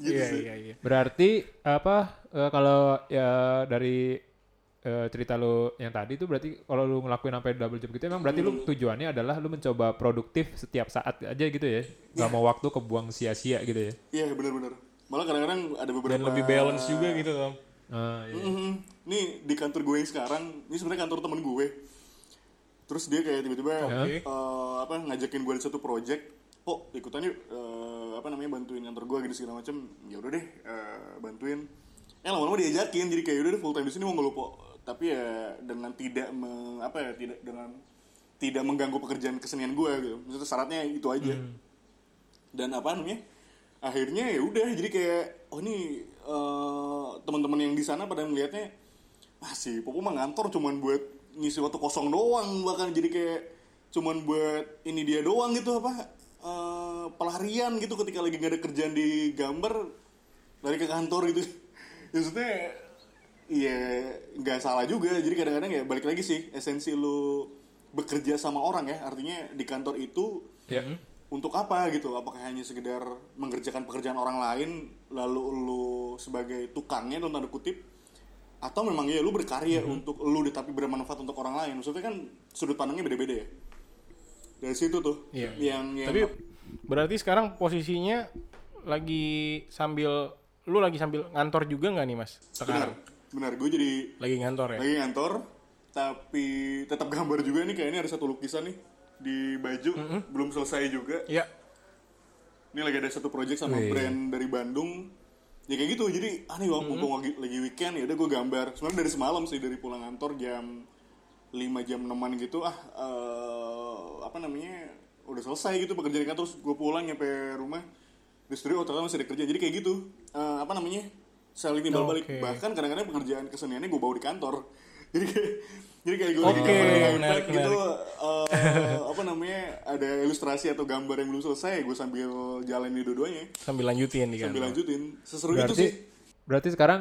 gitu Iya sih iya iya. Berarti apa eh, kalau ya dari eh, cerita lu yang tadi tuh berarti kalau lu ngelakuin sampai double job gitu emang berarti lu tujuannya adalah lu mencoba produktif setiap saat aja gitu ya. Gak mau waktu kebuang sia-sia gitu ya. iya benar-benar malah kadang-kadang ada beberapa Dan lebih balance juga gitu Tom. Ah, iya. Mhm. Nih di kantor gue yang sekarang, ini sebenarnya kantor temen gue. Terus dia kayak tiba-tiba Oke. eh, apa ngajakin gue di satu project, kok ikutan yuk apa namanya bantuin kantor gue gitu segala macem. Ya udah deh eh, bantuin. Eh lama-lama diajakin jadi kayak udah deh full time di sini mau ngeluh po. Tapi ya dengan tidak me- apa ya tidak dengan tidak mengganggu pekerjaan kesenian gue gitu. Maksudnya syaratnya itu aja. Dan apa namanya? akhirnya ya udah jadi kayak oh ini eh, teman-teman yang di sana pada melihatnya ah si Popo mah ngantor cuman buat ngisi waktu kosong doang bahkan jadi kayak cuman buat ini dia doang gitu apa pelarian gitu ketika lagi nggak ada kerjaan di gambar lari ke kantor gitu. Maksudnya iya nggak salah juga. Jadi kadang-kadang ya balik lagi sih esensi lu bekerja sama orang ya. Artinya di kantor itu Ya. untuk apa gitu? Apakah hanya sekedar mengerjakan pekerjaan orang lain lalu lu sebagai tukangnya dalam tanda kutip? Atau memang ya lu berkarya untuk lu tapi bermanfaat untuk orang lain? Maksudnya kan sudut pandangnya beda-beda ya. Dari situ tuh Iya. yang yang Tapi berarti sekarang posisinya lagi sambil lu lagi sambil ngantor juga nggak nih mas? benar Sekarang benar gue jadi lagi ngantor ya? lagi ngantor tapi tetap gambar juga nih kayaknya ada satu lukisan nih di baju belum selesai juga Iya. ini lagi ada satu project sama Wih. brand dari Bandung ya kayak gitu jadi ah nih waktu mumpung lagi, lagi weekend ya udah gue gambar sebenarnya dari semalam sih dari pulang kantor jam 5 jam 6 gitu ah eh, apa namanya udah selesai gitu pekerjaan kantor terus gue pulang nyampe rumah. Studio oh, ternyata masih ada kerja jadi kayak gitu. Eh, apa namanya saling timbal balik. Oke. bahkan kadang-kadang pekerjaan keseniannya gue bawa di kantor. Jadi kayak jadi kayak gue gambar di menarik, gitu eh, apa namanya ada ilustrasi atau gambar yang belum selesai gue sambil jalan di dua-duanya. Sambil lanjutin di sambil lanjutin. Seseru itu Berarti sih. berarti sekarang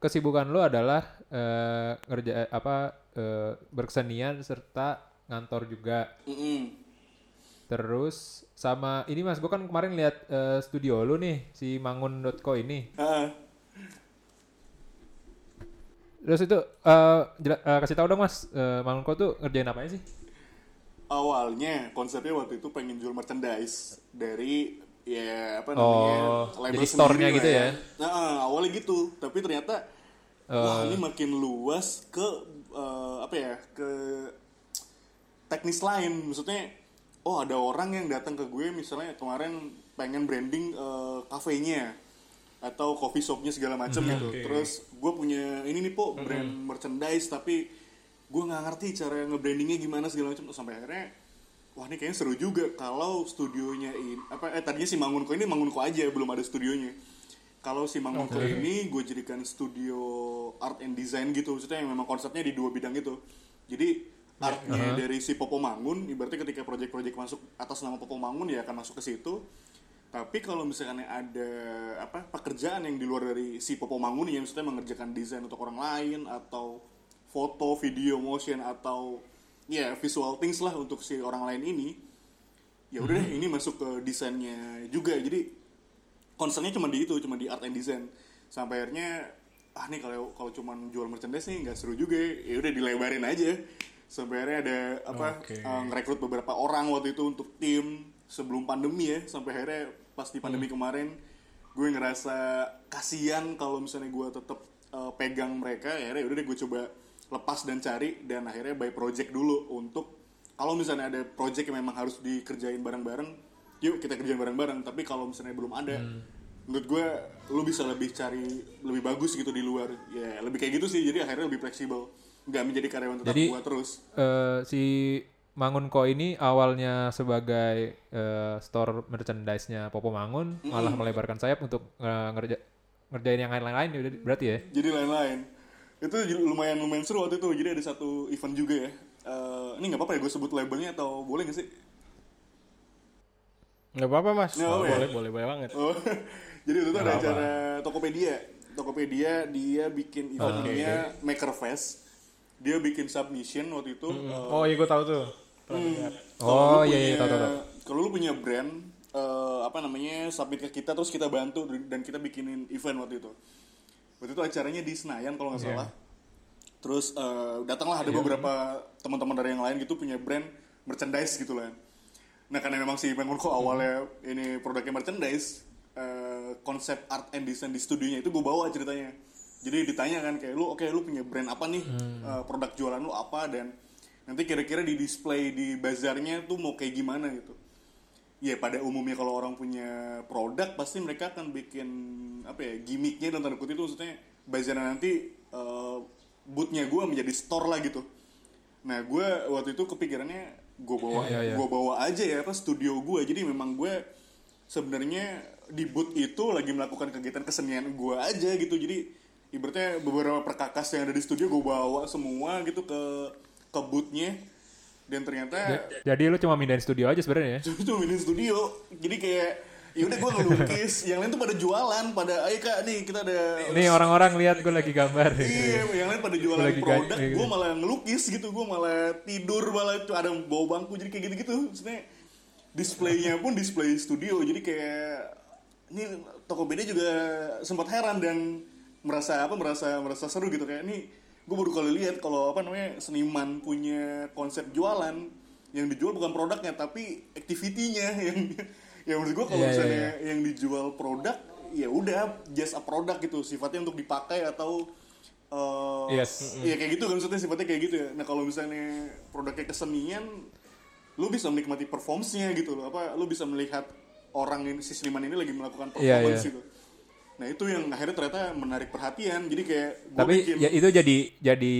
kesibukan lu adalah eh, ngerja eh, apa eh, berkesenian serta ngantor juga. Mm-mm. Terus sama ini Mas, gua kan kemarin lihat eh, studio lu nih si mangun.co ini. Ah, Terus itu eh, jela- eh, kasih tahu dong Mas, eh, mangun.co tuh ngerjain apa sih? awalnya konsepnya waktu itu pengen jual merchandise dari ya apa Oh, namanya label jadi store-nya gitu lah ya? Nah, awalnya gitu, tapi ternyata wah Eh. ini makin luas ke eh, apa ya ke teknis lain, maksudnya oh ada orang yang datang ke gue misalnya kemarin pengen branding eh, kafenya atau coffee shopnya segala macam Hmm, gitu, oke. terus gue punya ini nih po brand merchandise tapi gue nggak ngerti cara nge-brandingnya gimana segala macam sampai akhirnya wah ini kayaknya seru juga kalau studionya ini apa eh tadinya si Mangunko ini Mangunko aja belum ada studionya. Kalau si Mangunko ini gue jadikan studio art and design gitu maksudnya yang memang konsepnya di dua bidang itu. Jadi artnya dari si Popo Mangun ibaratnya ketika project-project masuk atas nama Popo Mangun ya akan masuk ke situ. Tapi kalau misalkan ada apa pekerjaan yang di luar dari si Popo Mangun yang maksudnya mengerjakan desain untuk orang lain atau foto, video, motion atau ya visual things lah untuk si orang lain ini ya udah deh ini masuk ke desainnya juga. Jadi concernnya cuma di itu cuma di art and design. Sampai akhirnya ah nih kalau kalau cuma jual merchandise nih nggak seru juga ya udah dilebarin aja akhirnya ada apa Oke. eh, ngerekrut beberapa orang waktu itu untuk tim sebelum pandemi ya. Sampai akhirnya pas di pandemi kemarin gue ngerasa kasihan kalau misalnya gue tetap eh, pegang mereka. Ya akhirnya udah deh gue coba lepas dan cari. Dan akhirnya by project dulu untuk kalau misalnya ada project yang memang harus dikerjain bareng-bareng yuk kita kerjain bareng-bareng. Tapi kalau misalnya belum ada menurut gue lu bisa lebih cari lebih bagus gitu di luar. Ya lebih kayak gitu sih. Jadi akhirnya lebih fleksibel nggak menjadi karyawan tetap Jadi- gua terus Eh, si Mangun.co ini awalnya sebagai eh, store merchandise-nya Popo Mangun, malah melebarkan sayap untuk eh, ngerja ngerjain yang lain-lain udah- berarti ya. jadi lain-lain itu lumayan lumayan seru waktu itu jadi ada satu event juga ya Eh, ini nggak apa-apa ya gue sebut labelnya atau boleh nggak sih Nggak apa-apa mas. Nggak apa-apa ya? boleh, boleh, boleh banget. Oh, jadi itu tuh ada Nggak acara Tokopedia. Tokopedia dia bikin event namanya Maker Fest. Dia bikin submission waktu itu. eh, Oh iya gue tahu tuh. Hmm, Oh, iya, iya, tahu, tahu. Kalau lu punya brand eh, apa namanya submit ke kita terus kita bantu dan kita bikinin event waktu itu. Waktu itu acaranya di Senayan kalau nggak Iya. salah. Terus eh, datanglah ada beberapa teman-teman dari yang lain gitu punya brand merchandise gitu lah. Nah karena memang si Mengunko awalnya ini produknya merchandise, eh, konsep art and design di studionya itu gue bawa ceritanya. Jadi ditanya kan kayak lu, oke lu punya brand apa nih, Eh, produk jualan lu apa dan nanti kira-kira di display di bazarnya tuh mau kayak gimana gitu. Ya pada umumnya kalau orang punya produk pasti mereka akan bikin apa ya gimmicknya dan tanda kutip itu maksudnya bazarnya nanti eh, bootnya gue menjadi store lah gitu. Nah gue waktu itu kepikirannya gue bawa Iya, iya. gue bawa aja ya apa studio gue jadi memang gue sebenarnya di booth itu lagi melakukan kegiatan kesenian gue aja gitu jadi ibaratnya beberapa perkakas yang ada di studio gue bawa semua gitu ke ke boothnya dan ternyata Jadi lu cuma mindahin studio aja sebenarnya ya. cuma di studio jadi kayak ya udah gue ngelukis yang lain tuh pada jualan pada ayo kak nih kita ada Nih orang-orang lihat gue lagi gambar. Iya, yang lain pada jualan Lagi produk, ga- gue malah ngelukis gitu, gue malah tidur, malah itu ada bawa bangku, jadi kayak gitu-gitu. Maksudnya displaynya pun display studio, jadi kayak ini Tokopedia juga sempat heran dan merasa apa merasa merasa seru gitu kayak ini gue baru kali lihat kalau apa namanya seniman punya konsep jualan yang dijual bukan produknya tapi activity-nya yang yang menurut gue kalau Iya, iya, misalnya yang dijual produk ya udah just a produk gitu sifatnya untuk dipakai atau eh Yes. ya kayak gitu kan maksudnya sifatnya kayak gitu ya nah kalau misalnya produknya kesenian lu bisa menikmati performance-nya gitu loh apa lu bisa melihat orang ini si seniman ini lagi melakukan Iya, performance iya. gitu. Nah itu yang akhirnya ternyata menarik perhatian. Jadi kayak gua Tapi bikin ya itu jadi jadi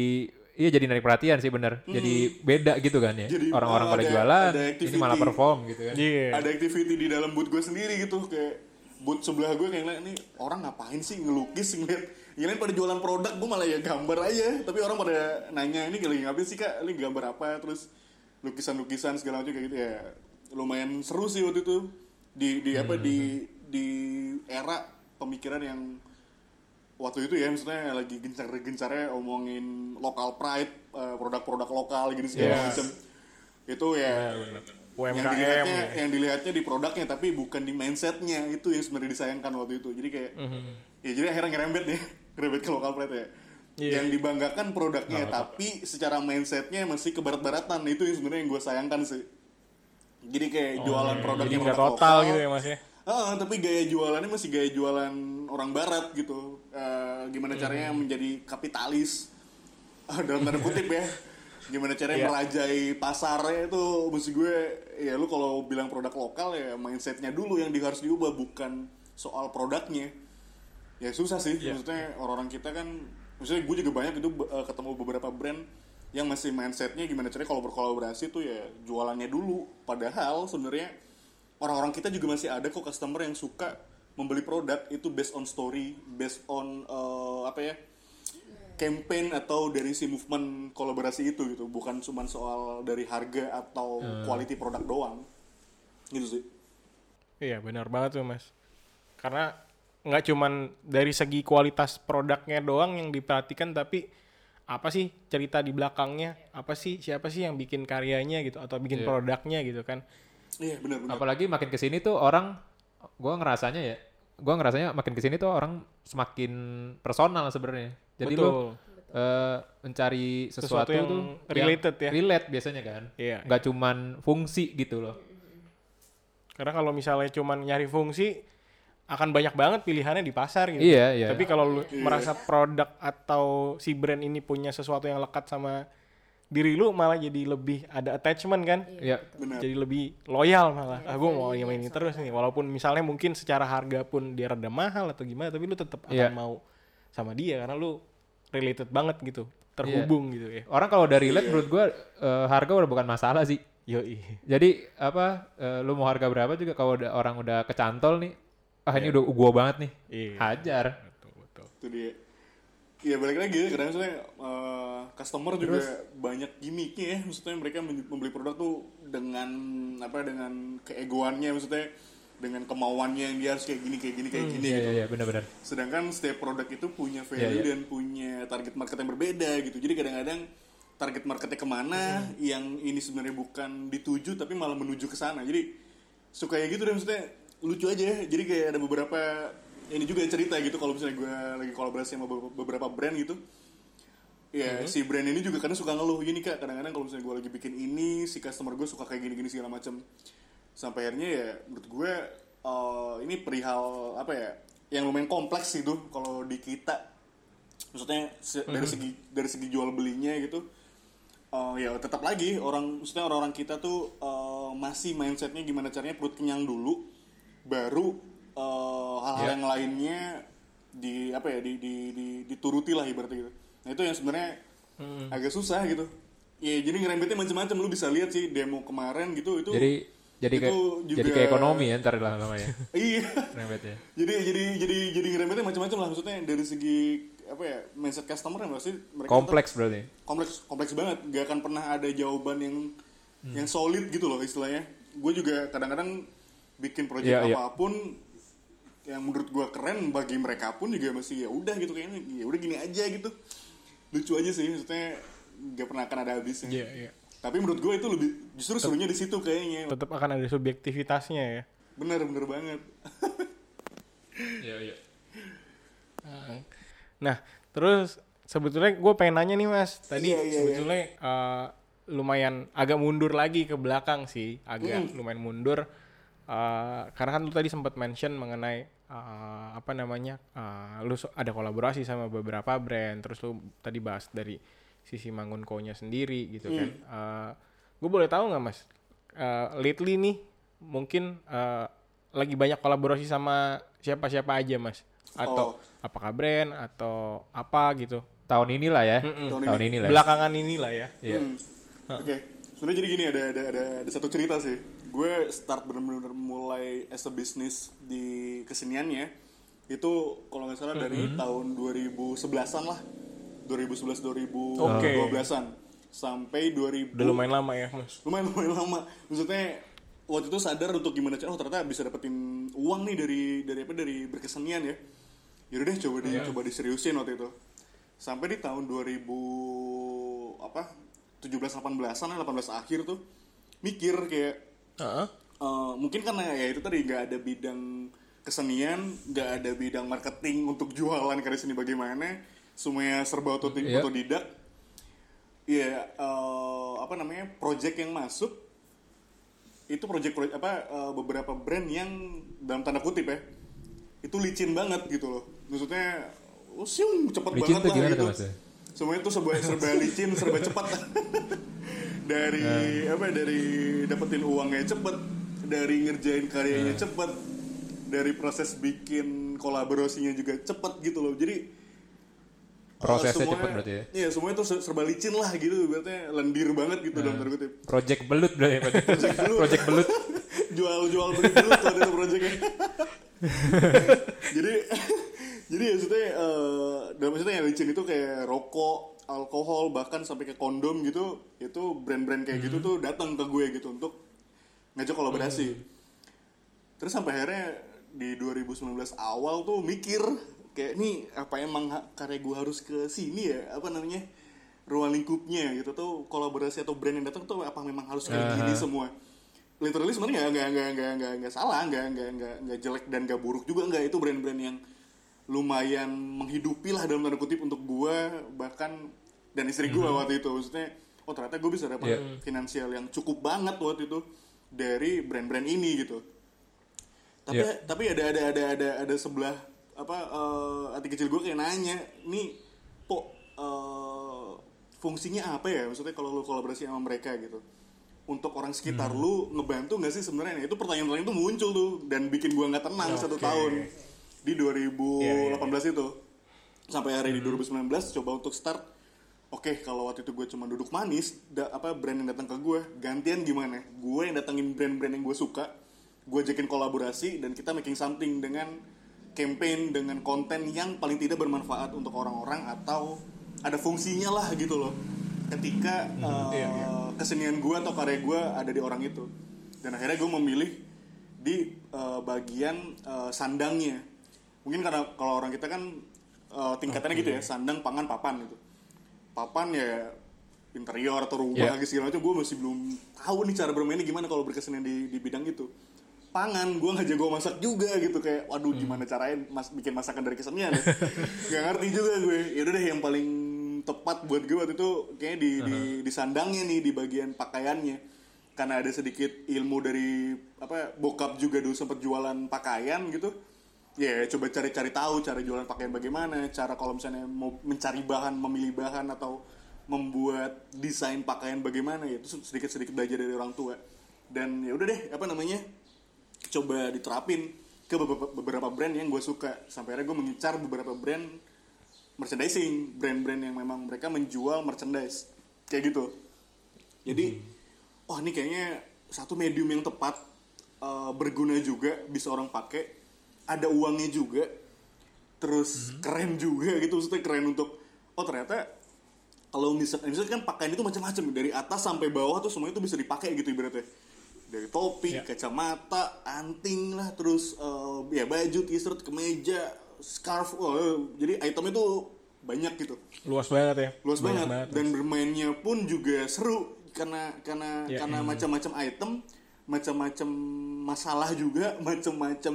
iya jadi narik perhatian sih bener. Jadi beda gitu kan ya. Hmm. Jadi, Orang-orang uh, pada ada- jualan, ada ini activity. malah perform gitu kan. Iya. ada activity di dalam booth gue sendiri gitu kayak booth sebelah gue kayak ngeliat, ini orang ngapain sih ngelukis ngeliat yang lain pada jualan produk gue malah ya gambar aja tapi orang pada nanya ini lagi ngapain sih kak ini gambar apa terus lukisan-lukisan segala macam kayak gitu ya lumayan seru sih waktu itu di di apa di di era pemikiran yang waktu itu ya maksudnya lagi gencar-gencarnya omongin local pride eh, produk-produk lokal gitu segala Yes. macam itu ya yang UMKM dilihatnya ya. yang dilihatnya di produknya tapi bukan di mindsetnya itu yang sebenarnya disayangkan waktu itu. Jadi kayak ya jadi akhirnya ngerembet nih ngerembet ke lokal pride ya. Iya. yang dibanggakan produknya tapi secara mindsetnya masih ke barat-baratan itu yang sebenarnya yang gue sayangkan sih. Jadi kayak jualan produknya Jadi produk total lokal, gitu ya mas ya. Ah, tapi gaya jualannya masih gaya jualan orang barat gitu. Eh, gimana Hmm. caranya menjadi kapitalis Ah, dalam tanda kutip ya. Gimana caranya Iya. merajai pasarnya itu maksud gue ya lu kalau bilang produk lokal ya mindsetnya dulu yang di, harus diubah bukan soal produknya. Ya susah sih Iya. maksudnya orang-orang kita kan maksudnya gue juga banyak itu eh, ketemu beberapa brand yang masih mindsetnya gimana caranya kalau berkolaborasi tuh ya jualannya dulu padahal sebenarnya orang-orang kita juga masih ada kok customer yang suka membeli produk itu based on story, based on eh, apa ya campaign atau dari si movement kolaborasi itu gitu, bukan cuma soal dari harga atau quality produk doang, gitu sih. Iya benar banget tuh mas. Karena nggak cuman dari segi kualitas produknya doang yang diperhatikan tapi apa sih cerita di belakangnya? Apa sih siapa sih yang bikin karyanya gitu atau bikin produknya gitu kan Iya benar-benar. Apalagi makin ke sini tuh orang, gua ngerasanya ya, gua ngerasanya makin ke sini tuh orang semakin personal sebenarnya. Jadi betul eh, mencari sesuatu, Sesuatu yang tuh related ya. relate biasanya kan. Iya. Nggak cuman fungsi gitu loh. karena kalau misalnya cuman nyari fungsi akan banyak banget pilihannya di pasar gitu Iya, iya. tapi kalau lu merasa produk atau si brand ini punya sesuatu yang lekat sama diri lu malah jadi lebih ada attachment kan Iya. Benar. jadi lebih loyal malah ah gue mau yang ini terus nih walaupun misalnya mungkin secara harga pun dia rada mahal atau gimana tapi lu tetap akan Iya. mau sama dia karena lu related banget gitu terhubung gitu ya Orang kalau udah relate menurut gua eh, harga udah bukan masalah sih. yoi Jadi apa eh, lu mau harga berapa juga kalau udah orang udah kecantol nih, ah ini udah gua banget nih. Iya. Hajar. betul betul itu dia Iya balik lagi ya, kadang maksudnya eh, customer juga banyak gimmicknya ya, maksudnya mereka membeli produk tuh dengan apa dengan keegoannya, maksudnya dengan kemauannya yang dia harus kayak gini kayak gini kayak gini Iya gitu. iya iya benar-benar. Sedangkan setiap produk itu punya value Iya, iya. dan punya target market yang berbeda gitu. Jadi kadang-kadang target marketnya ke mana yang ini sebenarnya bukan dituju tapi malah menuju ke sana. Jadi suka ya gitu deh maksudnya lucu aja. ya. Jadi kayak ada beberapa ini juga cerita gitu kalau misalnya gue lagi kolaborasi sama beberapa brand gitu. Ya si brand ini juga kadang suka ngeluh gini kak kadang-kadang kalau misalnya gue lagi bikin ini si customer gue suka kayak gini-gini segala macam sampai akhirnya ya menurut gue eh, ini perihal apa ya yang lumayan kompleks sih tuh kalau di kita. Maksudnya se- dari segi dari segi jual belinya gitu eh, ya tetap lagi orang maksudnya orang-orang kita tuh eh, masih mindsetnya gimana caranya perut kenyang dulu baru eh, hal-hal Ya. yang lainnya di apa ya di, di, di dituruti lah ibaratnya gitu nah itu yang sebenarnya agak susah gitu. Ya jadi ngerembetnya macam-macam. Lu bisa lihat sih demo kemarin gitu itu Jadi jadi itu juga- jadi kayak ekonomi ya ntar lama-lama ya. iya. Rembetnya. jadi jadi jadi jadi ngerembetnya macam-macam lah maksudnya dari segi apa ya mindset customer yang pasti mereka Kompleks berarti. tetap- kompleks kompleks banget. Gak akan pernah ada jawaban yang yang solid gitu loh istilahnya. Gue juga kadang-kadang bikin project Iya, iya. apa pun yang menurut gue keren bagi mereka pun juga masih ya udah gitu kayaknya. Ya udah gini aja gitu lucu aja sih maksudnya gak pernah akan ada habisnya. Iya iya. Tapi menurut gue itu lebih justru serunya di situ kayaknya. tetap akan ada subjektivitasnya ya. Bener bener banget. Iya iya. Nah, terus sebetulnya gue pengen nanya nih mas, tadi Iya, iya, iya. sebetulnya eh, lumayan agak mundur lagi ke belakang sih, agak lumayan mundur. Eh, karena kan lu tadi sempat mention mengenai eh, apa namanya, eh, lu so- ada kolaborasi sama beberapa brand, terus lu tadi bahas dari sisi Mangunko-nya sendiri gitu kan. gue boleh tahu nggak mas, eh, lately nih mungkin eh, lagi banyak kolaborasi sama siapa-siapa aja mas? Atau Oh. apakah brand atau apa gitu? Tahun inilah ya. Tahun Tahun ini. ini lah. Belakangan inilah ya. Iya. Hmm. Oke, sebenarnya jadi gini ada ada ada ada satu cerita sih. Gue start bener-bener mulai as a business di keseniannya itu kalau nggak salah dari tahun 2011-an lah, 2011 2012-an sampai 2000 Udah lumayan lama ya mas. lumayan lumayan lama. Maksudnya waktu itu sadar untuk gimana cara oh ternyata bisa dapetin uang nih dari dari apa dari berkesenian ya. Yaudah deh coba di coba diseriusin waktu itu. Sampai di tahun 2000 apa 17 18-an 18 akhir tuh mikir kayak Heeh. eh, mungkin karena ya itu tadi nggak ada bidang kesenian, nggak ada bidang marketing untuk jualan karya seni bagaimana, semuanya serba Iya. otodidak. Iya, eh, apa namanya project yang masuk itu project project apa eh, beberapa brand yang dalam tanda kutip ya itu licin banget gitu loh. Maksudnya, oh siung cepet Licin banget lah gitu. Semuanya tuh serba serba licin, serba cepat. dari apa dari dapetin uangnya cepet, dari ngerjain karyanya cepet, dari proses bikin kolaborasinya juga cepet gitu loh. Jadi Prosesnya uh, cepet berarti ya? Iya, semuanya tuh ser- serba licin lah gitu, berarti lendir banget gitu dalam tanda kutip. Project belut berarti. Project, project belut. Jual-jual beli dulu tuh ada tuh projectnya. jadi jadi ya maksudnya eh, dalam maksudnya yang licin itu kayak rokok, alkohol bahkan sampai ke kondom gitu, itu brand-brand kayak gitu tuh datang ke gue gitu untuk ngajak kolaborasi. Terus sampai akhirnya di 2019 awal tuh mikir kayak nih apa emang karya gue harus ke sini ya? Apa namanya? Ruang lingkupnya gitu tuh kolaborasi atau brand yang datang tuh apa memang harus kayak gini semua? Literally sebenarnya nggak nggak nggak nggak nggak nggak salah nggak nggak nggak nggak jelek dan nggak buruk juga nggak. Itu brand-brand yang lumayan menghidupi lah dalam tanda kutip untuk gue bahkan dan istri gue waktu itu maksudnya oh ternyata gue bisa dapat Iya. finansial yang cukup banget waktu itu dari brand-brand ini gitu tapi Iya. tapi ada ada ada ada ada sebelah apa eh, hati kecil gue kayak nanya nih kok eh, fungsinya apa ya maksudnya kalau lu kolaborasi sama mereka gitu untuk orang sekitar Hmm. lu ngebantu nggak sih sebenarnya Nah, itu pertanyaan-pertanyaan itu muncul tuh dan bikin gua nggak tenang satu Oke. tahun di 2018 Iya, iya, itu. Sampai hari Hmm. di 2019 coba untuk start. Oke kalau waktu itu gue cuma duduk manis da- apa brand yang datang ke gue gantian gimana? Gue yang datangin brand-brand yang gue suka gue ajakin kolaborasi dan kita making something dengan campaign dengan konten yang paling tidak bermanfaat untuk orang-orang atau ada fungsinya lah gitu loh. Ketika uh, iya, iya. kesenian gue atau karya gue ada di orang itu. Dan akhirnya gue memilih di uh, bagian uh, sandangnya mungkin karena kalau orang kita kan uh, tingkatannya gitu ya sandang pangan papan gitu. Papan ya interior atau rumah Yeah. segala macam gue masih belum tahu nih cara bermainnya gimana kalau berkesenian di, di bidang itu. Pangan gue nggak jago masak juga gitu kayak waduh gimana caranya mas bikin masakan dari kesenian ya nggak ngerti juga gue. Ya udah deh yang paling tepat buat gue waktu itu kayaknya di, di di sandangnya nih di bagian pakaiannya. Karena ada sedikit ilmu dari apa bokap juga dulu sempat jualan pakaian gitu ya coba cari-cari tahu cara jualan pakaian bagaimana cara kalau misalnya mau mencari bahan memilih bahan atau membuat desain pakaian bagaimana ya itu sedikit-sedikit belajar dari orang tua. Dan ya udah deh apa namanya coba diterapin ke beberapa, brand yang gue suka. Sampai akhirnya gue mengincar beberapa brand merchandising brand-brand yang memang mereka menjual merchandise. Kayak gitu. Jadi wah ini kayaknya satu medium yang tepat eh, berguna juga bisa orang pakai ada uangnya juga terus keren juga gitu maksudnya keren untuk oh ternyata kalau misalnya, misalnya kan pakaian itu macam-macam dari atas sampai bawah tuh semuanya itu bisa dipakai gitu ibaratnya dari topi, Ya. kacamata, anting lah, terus eh, ya baju, t-shirt, kemeja, scarf, oh, jadi itemnya tuh banyak gitu Luas banget ya. luas Banyak banget. dan bermainnya pun juga seru karena karena Ya. karena macam-macam item macam-macam masalah juga macam-macam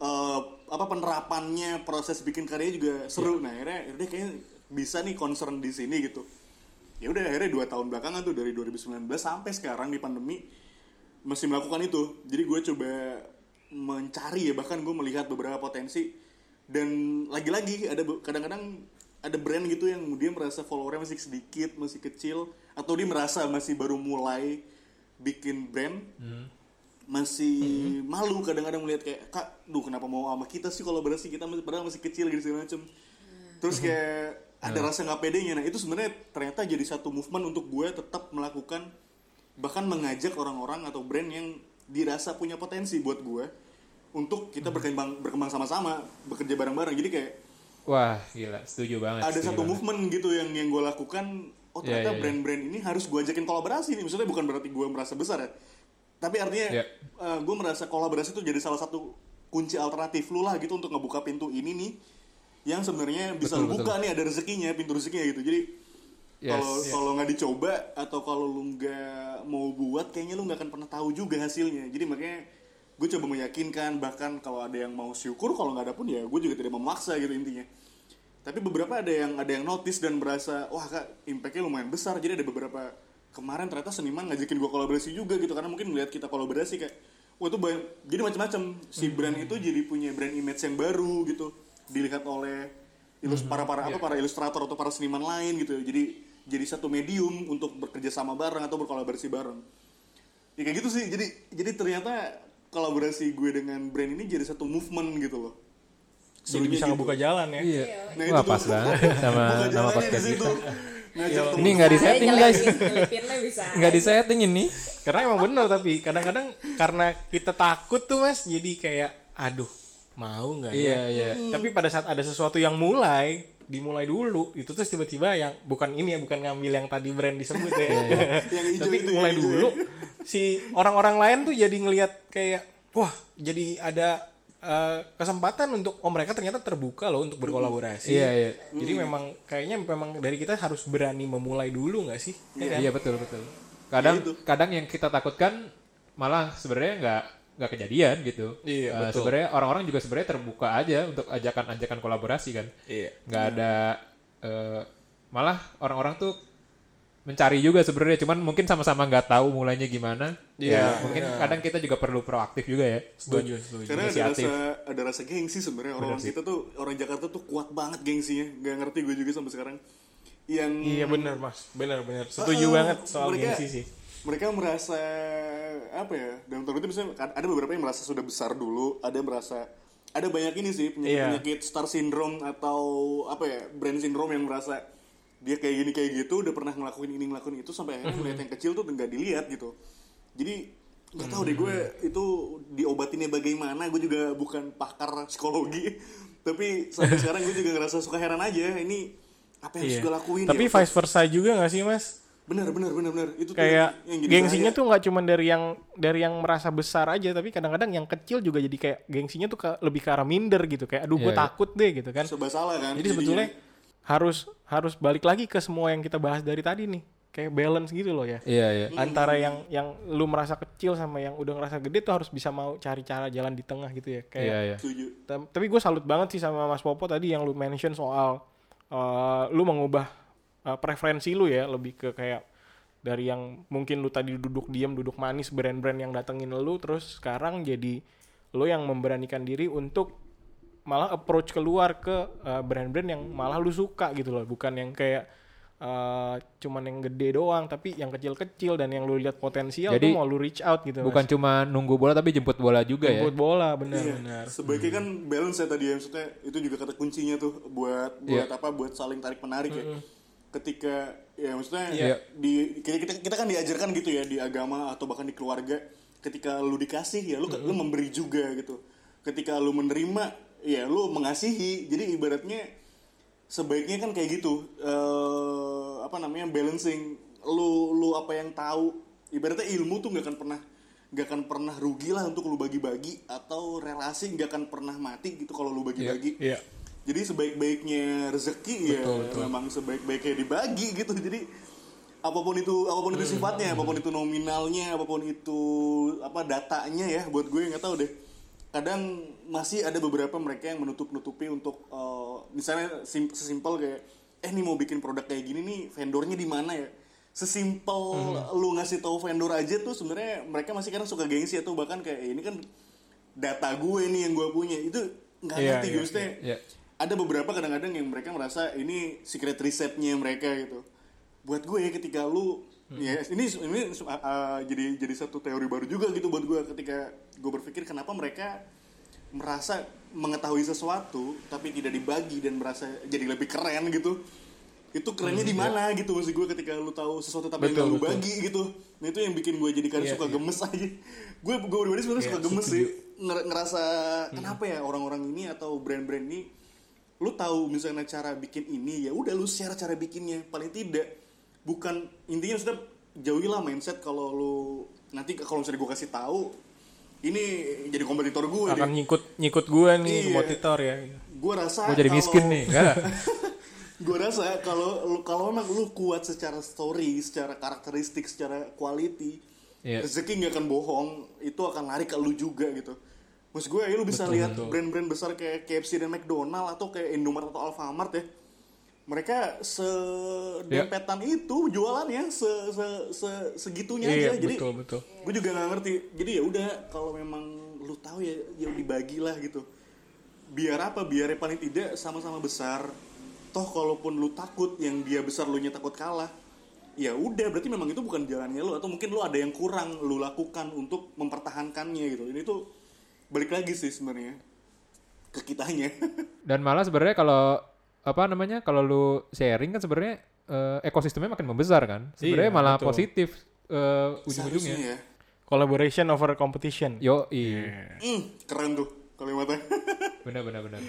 eh, apa penerapannya proses bikin karya juga seru. Nah akhirnya udah kayaknya bisa nih concern di sini gitu. Ya udah akhirnya dua tahun belakangan tuh dari 2019 sampai sekarang di pandemi masih melakukan itu. Jadi gue coba mencari ya bahkan gue melihat beberapa potensi. Dan lagi-lagi ada kadang-kadang ada brand gitu yang dia merasa followernya masih sedikit masih kecil atau dia merasa masih baru mulai bikin brand masih Mm-hmm. malu kadang-kadang melihat kayak kak duh kenapa mau sama kita sih kolaborasi kita masih padahal masih kecil gitu segala macem terus Mm-hmm. kayak ada rasa nggak pedenya nah itu sebenarnya ternyata jadi satu movement untuk gue tetap melakukan bahkan mengajak orang-orang atau brand yang dirasa punya potensi buat gue untuk Mm-hmm. kita berkembang berkembang sama-sama bekerja bareng-bareng jadi kayak Wah, gila, setuju banget. ada setuju satu banget. movement gitu yang yang gue lakukan oh Iya, ternyata iya, iya. brand-brand ini harus gue ajakin kolaborasi nih maksudnya bukan berarti gue merasa besar ya tapi artinya Iya. gue merasa kolaborasi itu jadi salah satu kunci alternatif lu lah gitu untuk ngebuka pintu ini nih yang sebenarnya bisa Betul, lu buka nih ada rezekinya pintu rezekinya gitu. Jadi Yes. kalau kalau nggak dicoba atau kalau lu nggak mau buat kayaknya lu nggak akan pernah tahu juga hasilnya. Jadi makanya gue coba meyakinkan bahkan kalau ada yang mau syukur kalau nggak ada pun ya gue juga tidak memaksa gitu intinya. Tapi beberapa ada yang ada yang notice dan berasa wah kak impactnya lumayan besar. Jadi ada beberapa kemarin ternyata seniman ngajakin gue kolaborasi juga gitu karena mungkin melihat kita kolaborasi kayak wah itu banyak jadi macam-macam si brand itu jadi punya brand image yang baru gitu dilihat oleh ilus para para apa para ilustrator atau para seniman lain gitu. Jadi jadi satu medium untuk bekerja sama bareng atau berkolaborasi bareng. Ya kayak gitu sih. Jadi jadi ternyata kolaborasi gue dengan brand ini jadi satu movement gitu loh. Jadi Serunya bisa gitu. ngebuka jalan ya. Iya. Nah, Wah, itu pas banget sama nama podcast kita. Temen Ini nggak di setting guys. Nggak di setting ini. Karena emang bener tapi kadang-kadang karena kita takut tuh mas, jadi kayak aduh mau nggak ya? Iya, iya. Tapi pada saat ada sesuatu yang mulai, dimulai dulu, itu terus tiba-tiba yang bukan ini ya, bukan ngambil yang tadi brand disebut ya. Yang hijau Tapi itu, mulai dulu, si orang-orang lain tuh jadi ngelihat kayak wah jadi ada eh, kesempatan untuk oh mereka ternyata terbuka loh untuk berkolaborasi. Iya, iya. Jadi memang kayaknya memang dari kita harus berani memulai dulu nggak sih? Ya kan? Iya betul betul. Kadang Ya, itu. kadang yang kita takutkan malah sebenarnya nggak nggak kejadian gitu. Iya, Eh, betul. Sebenarnya orang-orang juga sebenarnya terbuka aja untuk ajakan-ajakan kolaborasi kan. Iya. Nggak ada eh, malah orang-orang tuh mencari juga sebenarnya cuman mungkin sama-sama nggak tahu mulainya gimana. Iya, Ya, mungkin kadang kita juga perlu proaktif juga ya. Setuju, setuju. Karena ada rasa ada rasa gengsi sebenarnya orang kita tuh orang Jakarta tuh kuat banget gengsinya. Gak ngerti gue juga sampai sekarang. Yang Iya benar mas, benar benar. Setuju Eh, banget soal mereka- gengsi sih. mereka merasa apa ya dalam tanda kutip misalnya ada beberapa yang merasa sudah besar dulu ada yang merasa ada banyak ini sih penyakit Iya. penyakit star syndrome atau apa ya brand syndrome yang merasa dia kayak gini kayak gitu udah pernah ngelakuin ini ngelakuin itu sampai akhirnya melihat yang kecil tuh nggak dilihat gitu jadi nggak tahu deh gue itu diobatinnya bagaimana gue juga bukan pakar psikologi tapi sampai sekarang gue juga ngerasa suka heran aja ini apa yang harus Iya. gue lakuin Tapi ya? vice versa juga gak sih mas? benar benar benar benar itu tuh Kayak yang jadi gengsinya bahaya. tuh nggak cuma dari yang dari yang merasa besar aja, tapi kadang-kadang yang kecil juga jadi kayak gengsinya tuh ke- lebih ke arah minder gitu. Kayak aduh gue Iya, iya. takut deh gitu kan. serba salah kan Jadi sebetulnya harus harus balik lagi ke semua yang kita bahas dari tadi nih. Kayak balance gitu loh ya. Iya iya. Antara yang yang lu merasa kecil sama yang udah ngerasa gede tuh harus bisa mau cari cara jalan di tengah gitu ya. Kayak Iya iya. tapi gue salut banget sih sama Mas Popo tadi yang lu mention soal uh, lu mengubah uh, preferensi lu ya lebih ke kayak dari yang mungkin lu tadi duduk diam duduk manis brand-brand yang datengin lu terus sekarang jadi lu yang memberanikan diri untuk malah approach keluar ke uh, brand-brand yang malah lu suka gitu loh. Bukan yang kayak uh, cuman yang gede doang tapi yang kecil-kecil dan yang lu lihat potensial Jadi, tuh mau lu reach out gitu Bukan cuma nunggu bola tapi jemput bola juga ya. buat bola Iya, benar-benar sebaiknya kan balance ya tadi ya maksudnya itu juga kata kuncinya tuh buat buat apa buat saling tarik menarik ya. Ketika ya maksudnya Iya. di kita, kita kita kan diajarkan gitu ya di agama atau bahkan di keluarga ketika lu dikasih ya lu lu memberi juga gitu. Ketika lu menerima ya lu mengasihi. Jadi ibaratnya sebaiknya kan kayak gitu. Eh apa namanya balancing. Lu lu apa yang tahu. Ibaratnya ilmu tuh nggak akan pernah nggak akan pernah rugi lah untuk lu bagi-bagi atau relasi nggak akan pernah mati gitu kalau lu bagi-bagi. Iya. jadi sebaik-baiknya rezeki ya memang sebaik-baiknya dibagi gitu. Jadi apa pun itu apa pun itu sifatnya apa pun itu nominalnya apa pun itu apa datanya ya buat gue nggak tahu deh. Kadang masih ada beberapa mereka yang menutup-nutupi untuk eh, misalnya sim- sesimpel kayak eh nih mau bikin produk kayak gini nih vendornya di mana ya? Sesimpel lu ngasih tahu vendor aja tuh sebenarnya mereka masih kadang suka gengsi atau bahkan kayak "Eh, ini kan data gue nih yang gue punya. Itu nggak Iya, ngerti gitu maksudnya iya. ada beberapa kadang-kadang yang mereka merasa ini secret resepnya mereka gitu. Buat gue ketika lu Ya, ini ini uh, uh, jadi jadi satu teori baru juga gitu buat gue ketika gue berpikir kenapa mereka merasa mengetahui sesuatu tapi tidak dibagi dan merasa jadi lebih keren gitu. Itu kerennya di mana gitu maksud gue ketika lu tahu sesuatu tapi Betul, nggak lu betul. bagi gitu. Nah itu yang bikin gue jadi kadang Iya, suka iya. gemes aja. Gue gue pribadi sebenarnya Iya, suka gemes sih Nger- ngerasa kenapa ya orang-orang ini atau brand-brand ini lu tahu misalnya cara bikin ini ya udah lu share cara bikinnya paling tidak bukan intinya sudah jauhilah mindset kalau lu nanti kalau misalnya gue kasih tahu ini jadi kompetitor gue akan deh nyikut nyikut gue nih Iya. kompetitor ya gue rasa Gue jadi miskin nih. Enggak. gue rasa kalau kalau emang lu kuat secara story secara karakteristik secara quality Iya. rezeki nggak akan bohong itu akan lari ke lu juga gitu Maksud gue ya lu bisa lihat brand-brand besar kayak KFC dan McDonald atau kayak Indomaret atau Alfamart ya mereka sedempetan itu jualannya se, se, se- segitunya iya aja. Jadi betul betul. gue juga nggak ngerti. Jadi ya udah kalau memang lu tahu ya ya dibagilah gitu. Biar apa? Biar paling tidak sama-sama besar. Toh kalaupun lu takut yang dia besar lu nya takut kalah ya udah berarti memang itu bukan jalannya lu. Atau mungkin lu ada yang kurang lu lakukan untuk mempertahankannya gitu. Ini tuh balik lagi sih sebenarnya ke kitanya. Dan malah sebenarnya kalau apa namanya kalau lu sharing kan sebenarnya eh, ekosistemnya makin membesar kan. Sebenarnya Iya, malah betul. positif Seharusnya ujung-ujungnya. ya collaboration over competition Yo, iya. Hmm, keren tuh kalimatnya Benar benar benar.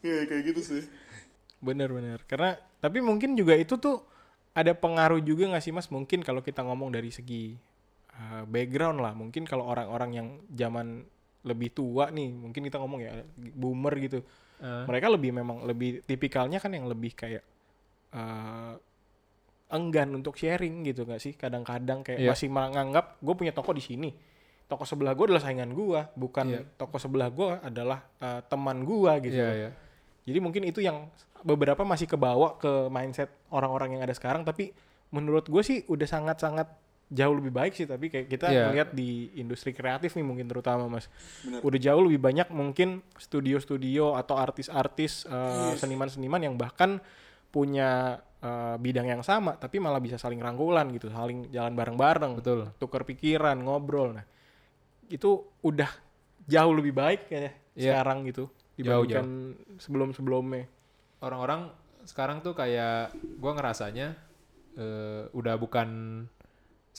ya kayak gitu sih Bener-bener. Karena tapi mungkin juga itu tuh ada pengaruh juga nggak sih mas? Mungkin kalau kita ngomong dari segi uh, background lah. Mungkin kalau orang-orang yang zaman lebih tua nih, mungkin kita ngomong ya boomer gitu. Eh. Mereka lebih memang lebih tipikalnya kan yang lebih kayak uh, enggan untuk sharing gitu nggak sih? Kadang-kadang kayak Iya. masih menganggap gue punya toko di sini. Toko sebelah gue adalah saingan gue, bukan Iya. toko sebelah gue adalah uh, teman gue gitu. Iya iya. Jadi mungkin itu yang beberapa masih kebawa ke mindset orang-orang yang ada sekarang tapi menurut gue sih udah sangat-sangat jauh lebih baik sih tapi kayak kita Iya. melihat di industri kreatif nih mungkin terutama Mas. Benar. Udah jauh lebih banyak mungkin studio-studio atau artis-artis uh, seniman-seniman yang bahkan punya uh, bidang yang sama tapi malah bisa saling rangkulan gitu, saling jalan bareng-bareng, Betul. tukar pikiran, ngobrol. Nah, itu udah jauh lebih baik ya Iya. sekarang gitu dibandingkan sebelum-sebelumnya. Orang-orang sekarang tuh kayak gua ngerasanya eh, udah bukan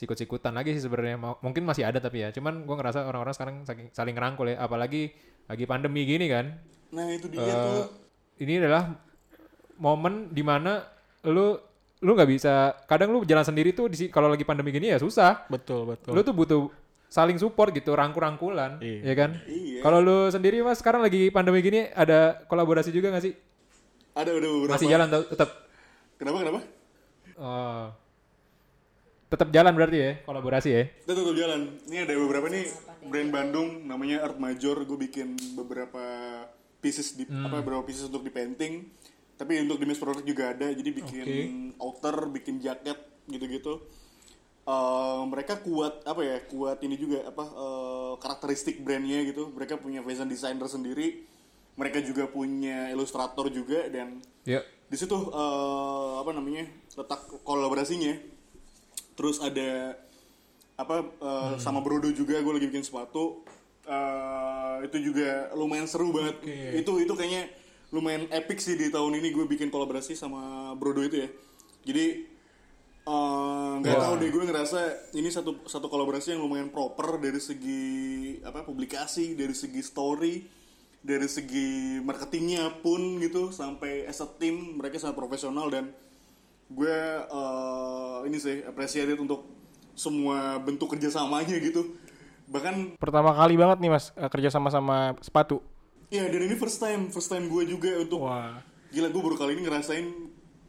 sikut-sikutan lagi sih sebenarnya. Mau- Mungkin masih ada tapi ya. Cuman gua ngerasa orang-orang sekarang saking- saling ngerangkul ya. Apalagi lagi pandemi gini kan. nah itu dia Eh, tuh ini adalah momen di mana lu lu nggak bisa kadang lu jalan sendiri tuh di si- kalau lagi pandemi gini ya susah Betul, betul. lu tuh butuh saling support gitu rangkul-rangkulan Iya. ya kan Iya. kalau lu sendiri mas sekarang lagi pandemi gini ada kolaborasi juga nggak sih ada udah beberapa masih jalan tau- tetap kenapa kenapa oh. Tetap jalan berarti ya kolaborasi ya tutup jalan. Ini ada beberapa nih brand Bandung namanya Art Major. Gue bikin beberapa pieces di apa beberapa pieces untuk di painting. Tapi untuk di mass product juga ada. Jadi bikin outer, bikin jaket gitu-gitu. Eh, mereka kuat apa ya? Kuat ini juga apa eh, karakteristik brandnya gitu. Mereka punya fashion designer sendiri. Mereka juga punya ilustrator juga dan ya di situ eh, apa namanya letak kolaborasinya terus ada apa eh, sama Brodo juga gue lagi bikin sepatu. Eh, itu juga lumayan seru banget. Itu itu kayaknya lumayan epic sih di tahun ini gue bikin kolaborasi sama Brodo itu ya. Jadi eh, nggak tahu deh gue ngerasa ini satu satu kolaborasi yang lumayan proper dari segi apa publikasi dari segi story dari segi marketingnya pun gitu sampai as a team mereka sangat profesional dan gue eh, ini sih appreciated untuk semua bentuk kerjasamanya gitu bahkan Pertama kali banget nih Mas eh, kerja sama sama sepatu. ya dan ini first time first time gue juga untuk Wah. gila gue baru kali ini ngerasain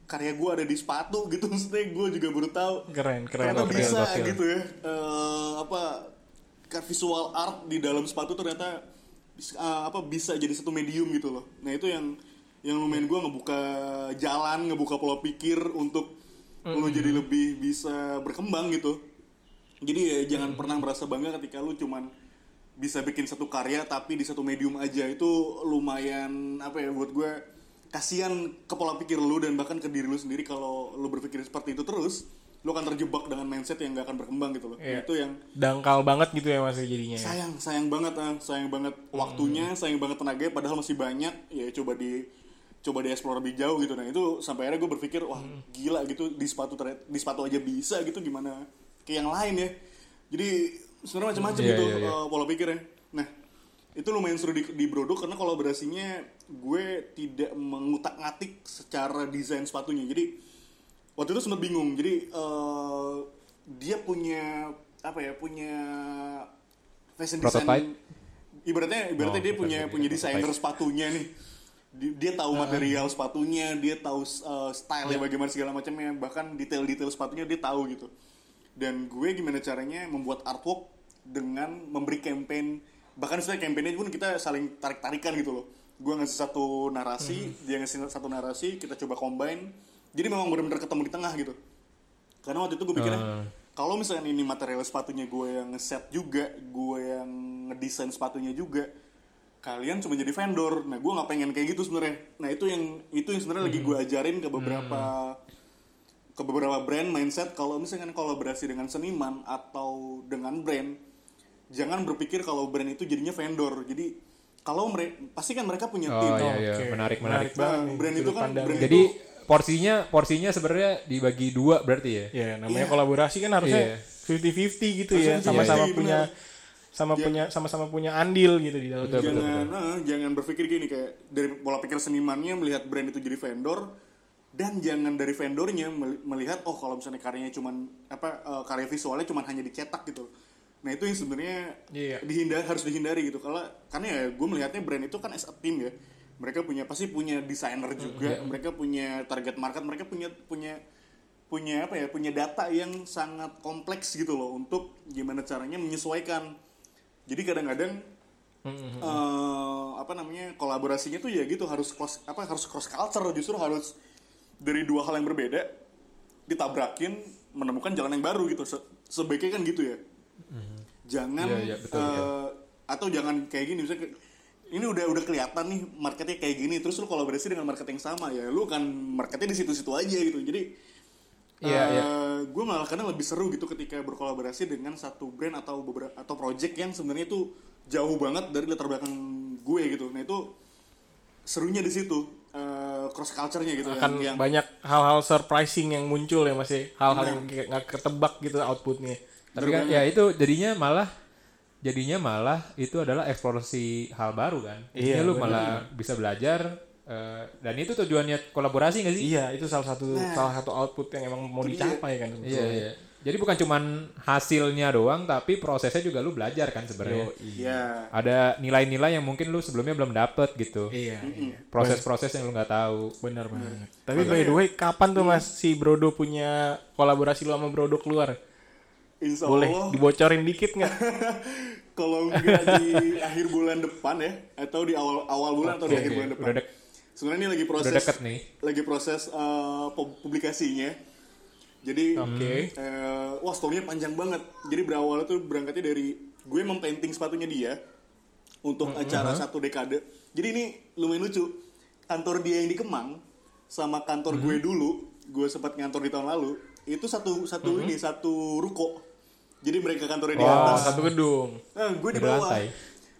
karya gue ada di sepatu gitu maksudnya gue juga baru tahu Keren, keren. ternyata gokil, bisa gokil. gitu ya Eh, apa visual art di dalam sepatu ternyata eh, apa bisa jadi satu medium gitu loh nah itu yang yang lumayan gue ngebuka jalan ngebuka pola pikir untuk lu jadi lebih bisa berkembang gitu. Jadi ya jangan pernah merasa bangga ketika lu cuman bisa bikin satu karya tapi di satu medium aja. Itu lumayan apa ya buat gue kasihan ke pola pikir lu dan bahkan ke diri lu sendiri kalau lu berpikir seperti itu terus lu akan terjebak dengan mindset yang gak akan berkembang gitu loh. Iya. itu yang Dangkal banget gitu ya mas jadinya. ya? sayang sayang banget ah. Sayang banget waktunya sayang banget tenaganya padahal masih banyak. Ya coba di coba dieksplor lebih jauh gitu. Nah itu sampai akhirnya gue berpikir wah gila gitu di sepatu ter- di sepatu aja bisa gitu gimana ke yang lain ya. Jadi sebenarnya macam-macam Iya, gitu iya, iya. eh, pola pikirnya. Nah itu lumayan seru di, di Brodok karena kolaborasinya gue tidak mengutak-ngatik secara desain sepatunya. Jadi waktu itu sempat bingung. Jadi eh, dia punya apa ya punya fashion design ibaratnya ibaratnya Oh, dia punya punya desainer sepatunya nih dia tahu material sepatunya dia tahu uh, style bagaimana segala macamnya bahkan detail-detail sepatunya dia tahu gitu. Dan gue gimana caranya membuat artwork dengan memberi campaign bahkan setelah campaignnya pun kita saling tarik-tarikan gitu loh. Gue ngasih satu narasi dia ngasih satu narasi kita coba combine. Jadi memang benar-benar ketemu di tengah gitu. Karena waktu itu gue pikirnya Ah. kalau misalnya ini material sepatunya gue yang ngeset juga gue yang ngedesain sepatunya juga kalian cuma jadi vendor nah gue nggak pengen kayak gitu sebenarnya nah itu yang itu yang sebenarnya lagi gue ajarin ke beberapa ke beberapa brand mindset kalau misalnya kolaborasi dengan seniman atau dengan brand jangan berpikir kalau brand itu jadinya vendor jadi kalau mereka pasti kan mereka punya tim Oh iya iya, Oke. menarik menarik. banget Nah, nih, brand itu kan pandang. brand Jadi itu porsinya porsinya sebenarnya dibagi dua berarti ya? Ya namanya Iya. kolaborasi kan harusnya Iya. 50-50 gitu Harusnya ya, sama-sama 50-50, punya. Sama Iya. punya sama-sama punya andil gitu di dalam. Betul, betul. jangan eh, jangan berpikir gini kayak dari pola pikir senimannya melihat brand itu jadi vendor dan jangan dari vendornya mel- melihat oh kalau misalnya karyanya cuman apa eh, karya visualnya cuman hanya dicetak gitu nah itu yang sebenarnya Iya. dihindari harus dihindari gitu kalau karena ya gue melihatnya brand itu kan as a team ya mereka punya pasti punya desainer juga mereka punya target market mereka punya punya punya apa ya punya data yang sangat kompleks gitu loh untuk gimana caranya menyesuaikan jadi kadang-kadang eh, apa namanya kolaborasinya tuh ya gitu harus cross apa harus cross culture justru harus dari dua hal yang berbeda ditabrakin menemukan jalan yang baru gitu. Se- sebaiknya kan gitu ya. Jangan Iya, iya, betul, eh, betul. atau jangan kayak gini misalnya ini udah udah kelihatan nih marketnya kayak gini terus lu kolaborasi dengan market yang sama ya lu kan marketnya di situ-situ aja gitu. Jadi Iya, eh, iya. gue malah kadang lebih seru gitu ketika berkolaborasi dengan satu brand atau beberapa atau project yang sebenarnya itu jauh banget dari latar belakang gue gitu nah itu serunya di situ eh, cross culture-nya gitu akan yang, yang banyak hal-hal surprising yang muncul ya masih hal-hal Nah. yang kayak nggak ketebak gitu outputnya. Tapi kan ya itu jadinya malah jadinya malah itu adalah eksplorasi hal baru kan. Iya, Iya, lu malah bisa belajar eh, dan itu tujuannya kolaborasi gak sih? Iya itu salah satu salah satu output yang emang mau dia. dicapai kan. Iya, sebetulnya. iya. Jadi bukan cuman hasilnya doang tapi prosesnya juga lu belajar kan sebenarnya. ya Ada nilai-nilai yang mungkin lu sebelumnya belum dapet gitu. Iya. iya. Proses-proses yang lu nggak tahu. Benar banget. Tapi by the way, kapan tuh Mas si Brodo punya kolaborasi lu sama Brodo keluar? insya Boleh Allah dibocorin dikit nggak? kalau nggak di akhir bulan depan ya atau di awal awal bulan atau di akhir bulan depan Udah dek- sebenarnya ini lagi proses Udah deket nih. lagi proses pu- publikasinya. Jadi Oke. eh, wah storynya panjang banget. Jadi berawal itu berangkatnya dari gue mempainting sepatunya dia untuk acara satu dekade. Jadi ini lumayan lucu. Kantor dia yang di Kemang sama kantor gue dulu gue sempat ngantor di tahun lalu itu satu satu ini satu ruko. Jadi mereka kantornya di Oh, atas. satu gedung. Nah, gue di Di bawah.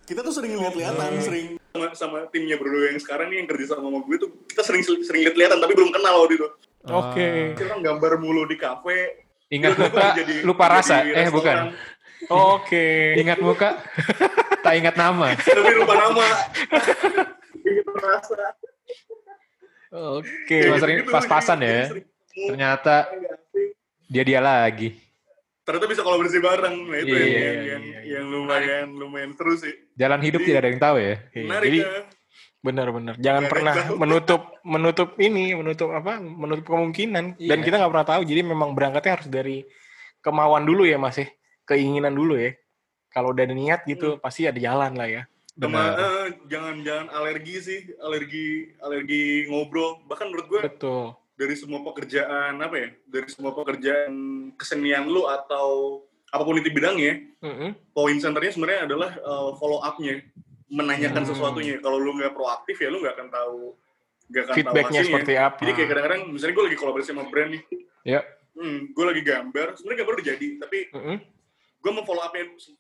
Kita tuh sering lihat-lihatan, sering sama, sama timnya berdua yang sekarang nih yang kerja sama sama gue tuh kita sering sering lihat-lihatan tapi belum kenal waktu itu. Oke. Kita kan gambar mulu di kafe. Ingat muka, jadi- lupa jadi rasa. Eh, bukan. Oke. Ingat muka, tak ingat nama. Tapi lupa nama. Ingat rasa. Oke. Sering Gitu, pas-pasan ya. Ternyata asik. dia-dia lagi. Ternyata bisa kolaborasi bareng. Nah, itu Iya, yang, iya, yang, yang, iya. yang lumayan lumayan seru sih. Jalan hidup tidak ada yang tahu ya. Menarik Jadi ya. benar-benar jangan Nggak ada pernah tahu. menutup menutup ini, menutup apa? Menutup kemungkinan. Dan Iya. kita nggak pernah tahu. Jadi memang berangkatnya harus dari kemauan dulu ya, Mas ya. Keinginan dulu ya. Kalau udah ada niat gitu, pasti ada jalan lah ya. Benar. eh, jangan-jangan alergi sih, alergi alergi ngobrol. Bahkan menurut gue Betul. Dari semua pekerjaan apa ya dari semua pekerjaan kesenian lu atau apa pun itu bidangnya Mm-mm. poin centernya sebenarnya adalah uh, follow up-nya menanyakan Hmm. sesuatunya kalau lu nggak proaktif ya lu nggak akan tahu nggak akan tahu hasilnya. seperti apa. jadi kayak kadang-kadang misalnya gue lagi kolaborasi sama brand nih Ya. hmm, gue lagi gambar sebenarnya gambar udah jadi tapi Mm-mm. gue memfollow up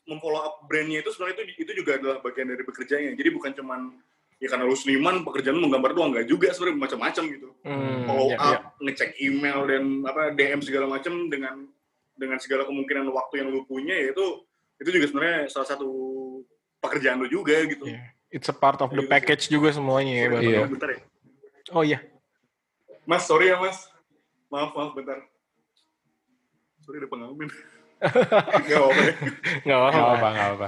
memfollow up brandnya itu sebenarnya itu itu juga adalah bagian dari bekerjanya jadi bukan cuman ya karena lu seniman pekerjaan lu menggambar doang nggak juga sebenarnya macam-macam gitu Hmm, follow ya, up ya. ngecek email dan apa DM segala macam dengan dengan segala kemungkinan waktu yang lu punya ya itu itu juga sebenarnya salah satu pekerjaan lu juga gitu Iya. It's a part of the package juga semuanya ya. Bang. Iya. bentar ya Oh iya. mas sorry ya mas maaf maaf bentar sorry ada pengamen Gak apa-apa deh. Nggak Nggak apa-apa. apa, nggak apa.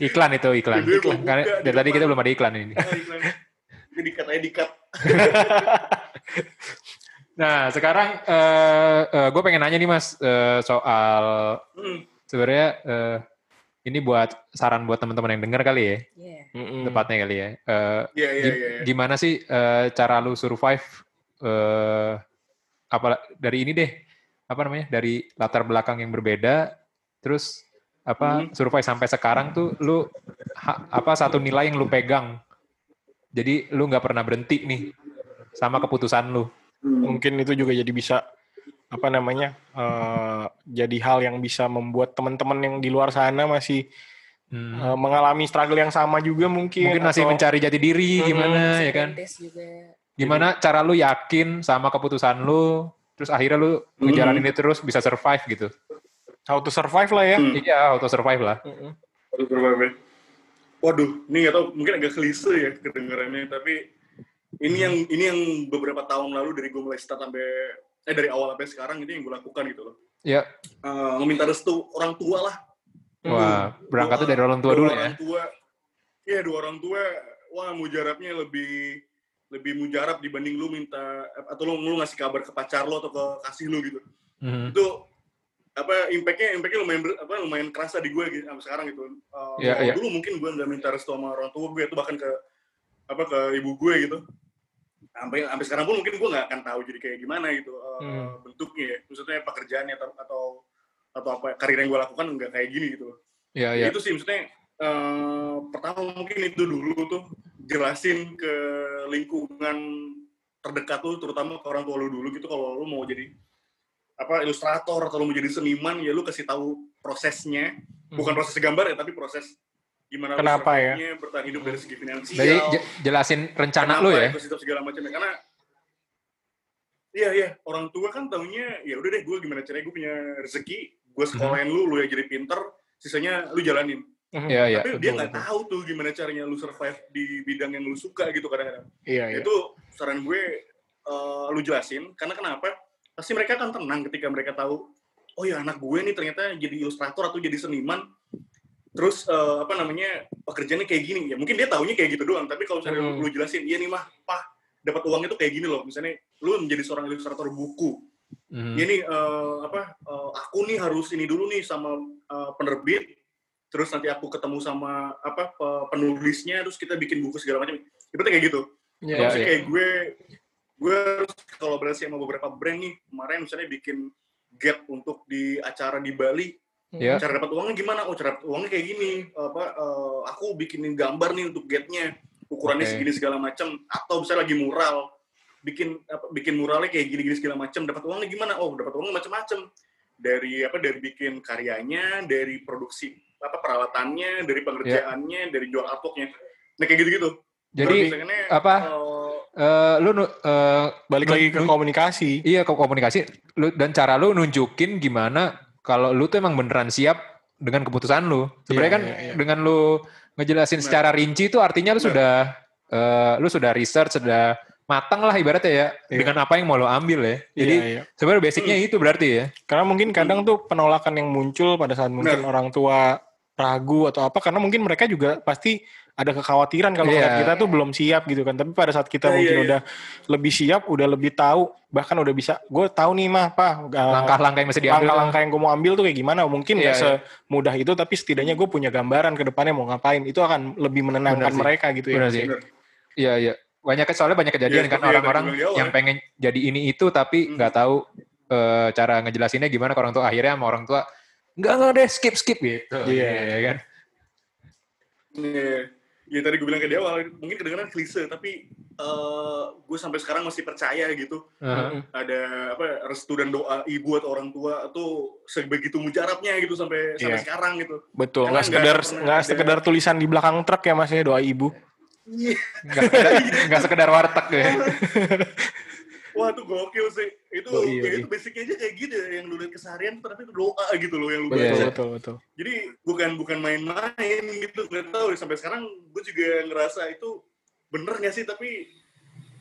Iklan itu iklan. Jadi Karena buka di dari tadi kita belum ada iklan ini. Ah, iklan. Ini dikat aja dikat. Nah, sekarang eh gue pengen nanya nih Mas eh, soal Hmm. sebenarnya eh, ini buat saran buat teman-teman yang dengar kali ya, Iya. Mm-mm. tepatnya kali ya. Eh, Iya, iya, gim- iya. iya. Gimana sih eh, cara lu survive eh apa dari ini deh apa namanya dari latar belakang yang berbeda terus apa Hmm. survive sampai sekarang tuh lu ha- apa satu nilai yang lu pegang jadi lu nggak pernah berhenti nih sama keputusan lu mungkin itu juga jadi bisa apa namanya eh, jadi hal yang bisa membuat teman-teman yang di luar sana masih Hmm. eh, mengalami struggle yang sama juga mungkin mungkin masih atau- mencari jati diri Hmm, gimana ya kan juga. gimana cara lu yakin sama keputusan lu terus akhirnya lu ngejalanin itu terus bisa survive gitu how to survive lah ya Hmm. iya auto survive lah Mm-mm. Waduh, berapa ya? Waduh, ini nggak tahu mungkin agak klise ya kedengarannya, tapi ini yang ini yang beberapa tahun lalu dari gue mulai start sampai eh dari awal sampai sekarang ini yang gue lakukan gitu loh. ya Eh, meminta restu orang tua lah. wah berangkatnya Dua- dari orang tua dua dulu ya Orang tua, iya dua orang tua, wah mujarabnya lebih lebih mujarab dibanding lu minta atau lu, lu ngasih kabar ke pacar lo atau ke kasih lu gitu. Mhm. itu apa impactnya impactnya lumayan ber- apa lumayan kerasa di gue gitu sampai sekarang gitu Uh, Iya, kalau iya. dulu mungkin gue nggak minta restu sama orang tua gue itu bahkan ke apa ke ibu gue gitu sampai sampai sekarang pun mungkin gue nggak akan tahu jadi kayak gimana gitu uh, Hmm. bentuknya ya. maksudnya pekerjaannya atau atau atau apa karir yang gue lakukan nggak kayak gini gitu Iya, Ya, iya. itu sih maksudnya eh, pertama mungkin itu dulu tuh jelasin ke lingkungan terdekat lu terutama ke orang tua lu dulu gitu kalau lu mau jadi apa ilustrator atau lu mau jadi seniman ya lu kasih tahu prosesnya. Bukan proses gambar ya tapi proses gimana Kenapa ya? bertahan hidup dari segi finansial. Jadi je- jelasin rencana lu ya. ekosistem segala macam ya? Karena iya iya orang tua kan taunya ya udah deh gue gimana caranya gue punya rezeki gue Mhm. sekolahin lu lu yang jadi pinter sisanya lu jalanin. Iya, iya. tapi dia nggak tahu tuh gimana caranya lu survive di bidang yang lu suka gitu kadang-kadang. Iya iya. Itu saran gue eh, lu jelasin karena kenapa pasti mereka akan tenang ketika mereka tahu oh ya anak gue nih ternyata jadi ilustrator atau jadi seniman. Terus eh, apa namanya pekerjaannya kayak gini. Ya mungkin dia taunya kayak gitu doang tapi kalau misalnya Hmm. lu jelasin iya nih mah pah dapat uangnya tuh kayak gini loh. Misalnya lu menjadi seorang ilustrator buku. Mhm. ya nih eh, apa eh, aku nih harus ini dulu nih sama eh, penerbit. Terus nanti aku ketemu sama apa pe- penulisnya terus kita bikin buku segala macam. Ibaratnya kayak gitu. Iya, Iya, Maksudnya iya. kayak gue gue harus kolaborasi sama beberapa brand nih. Kemarin misalnya bikin get untuk di acara di Bali. Iya. cara dapat uangnya gimana? Oh cara dapat uangnya kayak gini. Apa eh, aku bikinin gambar nih untuk getnya ukurannya Oke. segini segala macam atau misalnya lagi mural. Bikin apa, bikin muralnya kayak gini-gini segala macam dapat uangnya gimana? Oh dapat uangnya macam-macam dari apa dari bikin karyanya dari produksi apa peralatannya dari pengerjaannya dari jual artworknya. Nah kayak gitu-gitu Jadi Terus misalnya, apa? eh, eh, lu eh, balik lagi ke komunikasi Iya ke komunikasi lu, dan cara lu nunjukin gimana kalau lu tuh emang beneran siap dengan keputusan lu. Sebenarnya Iya, kan iya, iya. dengan lu ngejelasin Benar. secara rinci itu artinya lu sudah eh, lu sudah research sudah matang lah ibaratnya ya Iya. dengan apa yang mau lu ambil ya. Jadi Iya, iya. sebenarnya basicnya itu berarti ya. Karena mungkin kadang tuh penolakan yang muncul pada saat mungkin Benar. orang tua ragu atau apa karena mungkin mereka juga pasti ada kekhawatiran kalau Iya. ngeliat kita tuh belum siap gitu kan. Tapi pada saat kita Iya, mungkin iya, iya. udah lebih siap, udah lebih tahu, bahkan udah bisa, gue tahu nih mah, pak, Langkah-langkah yang mesti diambil. langkah-langkah yang gue mau ambil tuh kayak gimana? Mungkin Iya, nggak semudah itu, tapi setidaknya gue punya gambaran ke depannya mau ngapain. Itu akan lebih menenangkan Benar sih. mereka gitu ya. Benar sih. ya. Iya iya. Banyak soalnya banyak kejadian Iya, kan yang orang-orang awal yang ya. pengen jadi ini itu tapi Hmm. nggak tahu eh, cara ngejelasinnya gimana ke orang tua akhirnya sama orang tua enggak enggak deh skip skip gitu. Iya. Iya kan. Iya. Ya tadi gue bilang ke di awal mungkin kedengeran klise tapi eh, gue sampai sekarang masih percaya gitu Heeh. ada apa restu dan doa ibu atau orang tua tuh sebegitu mujarabnya gitu sampai sampai Iya. sekarang gitu Betul, nggak sekedar nggak sekedar tulisan di belakang truk ya mas ya doa ibu. Iya. Nggak sekedar, nggak sekedar warteg ya. wah tuh gokil sih itu Oh, iya, ya iya. itu basicnya aja kayak gitu ya yang lu lihat keseharian tapi itu doa gitu loh yang lu Iya, Betul baca betul betul. jadi bukan bukan main-main gitu nggak tahu sampai sekarang gue juga ngerasa itu bener nggak sih tapi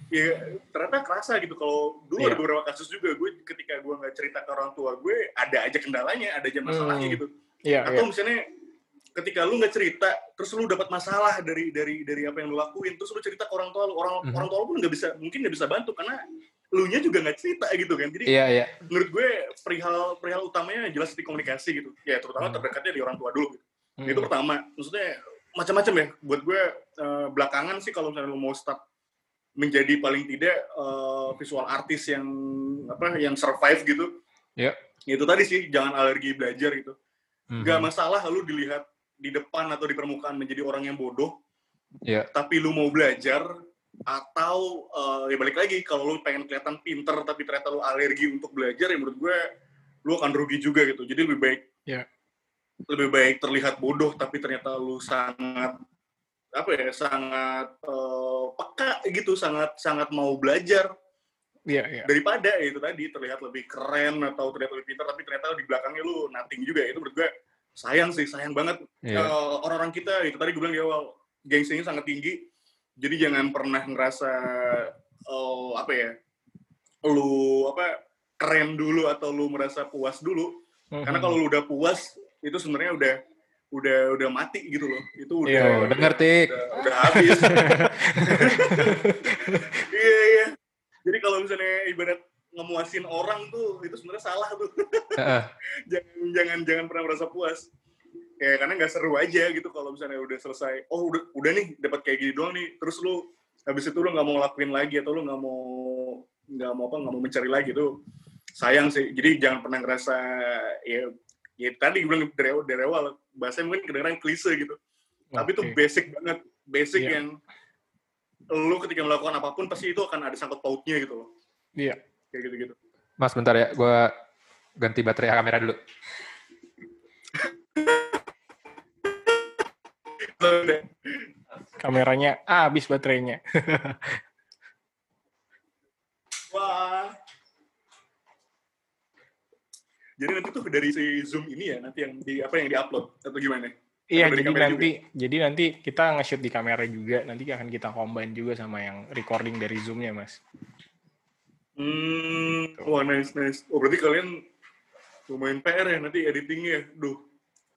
ya ternyata kerasa gitu kalau dulu Iya. ada beberapa kasus juga gue ketika gue nggak cerita ke orang tua gue ada aja kendalanya ada aja masalahnya Hmm. gitu Iya atau iya. misalnya ketika lu nggak cerita terus lu dapat masalah dari dari dari apa yang lu lakuin terus lu cerita ke orang tua lu orang Mhm. orang tua lu pun nggak bisa mungkin nggak bisa bantu karena lu nya juga nggak cerita gitu kan jadi Iya, iya. menurut gue perihal perihal utamanya jelas di komunikasi gitu ya terutama Hmm. terdekatnya di orang tua dulu gitu. Hmm. itu pertama maksudnya macam-macam ya buat gue eh, belakangan sih kalau misalnya lu mau start menjadi paling tidak eh, visual artis yang apa yang survive gitu Iya. itu tadi sih jangan alergi belajar gitu Mhm. nggak masalah lu dilihat di depan atau di permukaan menjadi orang yang bodoh Iya. tapi lu mau belajar atau eh, ya balik lagi kalau lu pengen kelihatan pinter tapi ternyata lu alergi untuk belajar ya menurut gue lu akan rugi juga gitu jadi lebih baik Iya. lebih baik terlihat bodoh tapi ternyata lu sangat apa ya sangat eh, peka gitu sangat sangat mau belajar Iya iya. daripada ya itu tadi terlihat lebih keren atau terlihat lebih pintar tapi ternyata di belakangnya lu nothing juga itu menurut gue sayang sih sayang banget Iya. Eh, orang-orang kita itu tadi gue bilang di awal gengsinya sangat tinggi jadi jangan pernah ngerasa eh, apa ya lu apa keren dulu atau lu merasa puas dulu. Hmm. karena kalau lu udah puas itu sebenarnya udah udah udah mati gitu loh. Itu udah Iya, Oh, denger, Tik. udah, udah habis. Iya iya. Jadi kalau misalnya ibarat ngemuasin orang tuh itu sebenarnya salah tuh. Jangan jangan jangan pernah merasa puas ya karena nggak seru aja gitu kalau misalnya udah selesai oh udah udah nih dapat kayak gini doang nih terus lu habis itu lu nggak mau ngelakuin lagi atau lu nggak mau nggak mau apa nggak mau mencari lagi tuh sayang sih jadi jangan pernah ngerasa ya ya tadi gue bilang dari, awal- dari awal bahasanya mungkin kedengeran klise gitu tapi itu basic banget basic Iya. yang lu ketika melakukan apa pun pasti itu akan ada sangkut pautnya gitu loh Iya. kayak gitu gitu Mas bentar ya, gua ganti baterai kamera dulu. Kameranya ah, habis baterainya. Wah. Jadi nanti tuh dari si Zoom ini ya nanti yang di apa yang diupload atau gimana? Iya, Atau jadi nanti jadi nanti kita nge-shoot di kamera juga, nanti akan kita combine juga sama yang recording dari Zoom-nya, Mas. Hmm, wah nice nice. Oh berarti kalian lumayan PR ya nanti editingnya. Duh,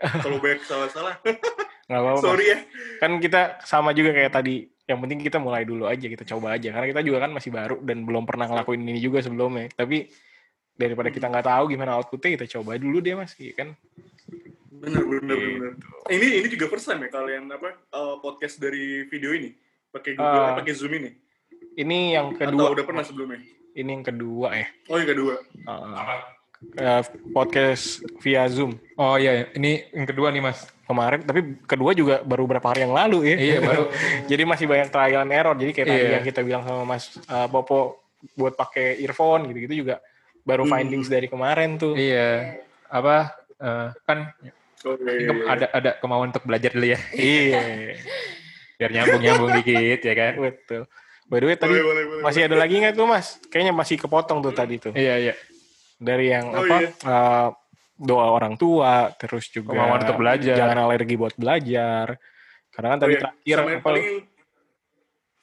kalau banyak salah-salah, Nggak apa-apa. Mas. sorry ya. Kan kita sama juga kayak tadi. Yang penting kita mulai dulu aja, kita coba aja. Karena kita juga kan masih baru dan belum pernah ngelakuin ini juga sebelumnya. Tapi daripada kita nggak tahu gimana outputnya, kita coba dulu deh, Mas. Iya kan? Bener bener Gitu. bener. Ini ini juga first time ya kalian apa eh, podcast dari video ini pakai Google, eh, pakai Zoom ini. Ini yang Atau kedua. udah pernah sebelumnya? Ini yang kedua ya. Oh yang kedua. Uh, uh, podcast via Zoom Oh iya, ini yang kedua nih Mas. kemarin. Tapi kedua juga baru berapa hari yang lalu ya. Iya, baru. jadi masih banyak trial and error. Jadi kayak tadi Iya. yang kita bilang sama Mas uh, Popo buat pakai earphone gitu-gitu juga baru Hmm. findings dari kemarin tuh. Iya. Apa eh, kan Oh, iya, iya, iya. ada ada kemauan untuk belajar dulu ya. Iya. Biar nyambung-nyambung dikit ya kan. Betul. By the way tadi Boleh, boleh, boleh, masih ada lagi nggak tuh Mas? Kayaknya masih kepotong tuh tadi tuh. Iya, iya. Dari yang Oh, apa? iya. uh, doa orang tua, terus juga Kemauan untuk belajar. Jangan alergi buat belajar. Karena kan Oh, tadi iya. terakhir Sama yang apa? paling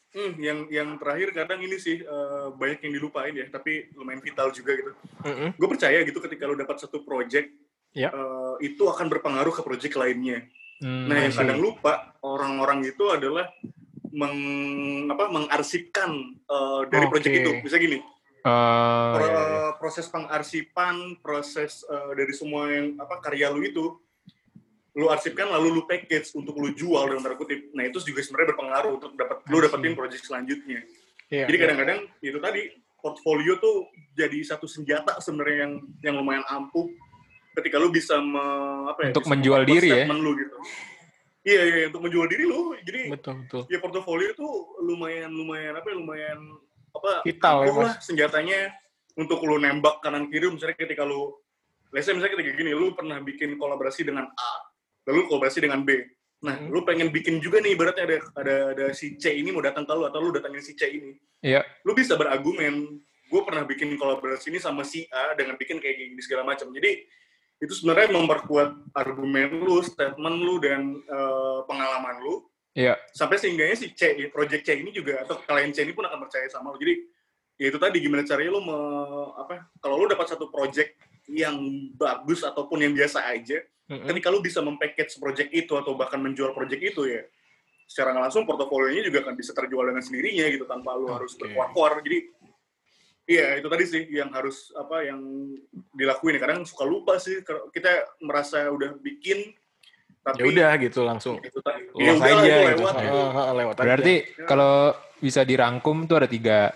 hmm, yang yang terakhir kadang ini sih eh, banyak yang dilupain ya, tapi lumayan vital juga gitu. Mm-mm. Gue percaya gitu ketika lo dapat satu project, Ya. eh, itu akan berpengaruh ke project lainnya. Hmm, Nah, yang kadang lupa orang-orang itu adalah meng, apa, mengarsipkan eh, dari Oke. project itu. Bisa gini, Oh, pro- iya, iya. proses pengarsipan, proses eh, dari semua yang apa karya lu itu, lu arsipkan lalu lu package untuk lu jual dalam tanda kutip. Nah itu juga sebenarnya berpengaruh untuk dapat lu dapetin project selanjutnya. Iya, Jadi iya. kadang-kadang itu tadi portfolio tuh jadi satu senjata sebenarnya yang yang lumayan ampuh ketika lu bisa me, apa ya, Untuk bisa menjual diri ya. lu gitu. iya iya untuk menjual diri lu jadi Betul betul. ya portofolio itu lumayan lumayan apa ya, lumayan apa Vital ya, lah senjatanya untuk lu nembak kanan kiri misalnya ketika lu say misalnya ketika gini lu pernah bikin kolaborasi dengan A lalu kolaborasi dengan B. Nah Hmm. lu pengen bikin juga nih ibaratnya ada ada ada si C ini mau datang ke lu atau lu datangin si C ini. Iya. lu bisa berargumen gue pernah bikin kolaborasi ini sama si A dengan bikin kayak gini segala macam. Jadi itu sebenarnya memperkuat argumen lu statement lu dan eh, pengalaman lu Iya. sampai sehingganya si C, project C ini juga atau klien C ini pun akan percaya sama lo. Jadi ya itu tadi gimana caranya lo me, apa kalau lo dapat satu project yang bagus ataupun yang biasa aja, Mm-mm. ketika lo bisa mempackage project itu atau bahkan menjual project itu ya secara langsung portofolionya juga akan bisa terjual dengan sendirinya gitu tanpa lo harus Oke. berkuar-kuar. Jadi iya itu tadi sih yang harus apa yang dilakuin. Kadang suka lupa sih kalau kita merasa udah bikin tapi Ya udah gitu langsung. Ya udah aja itu gitu. lewat gitu. Lewat aja. Berarti kalau bisa dirangkum tuh ada tiga.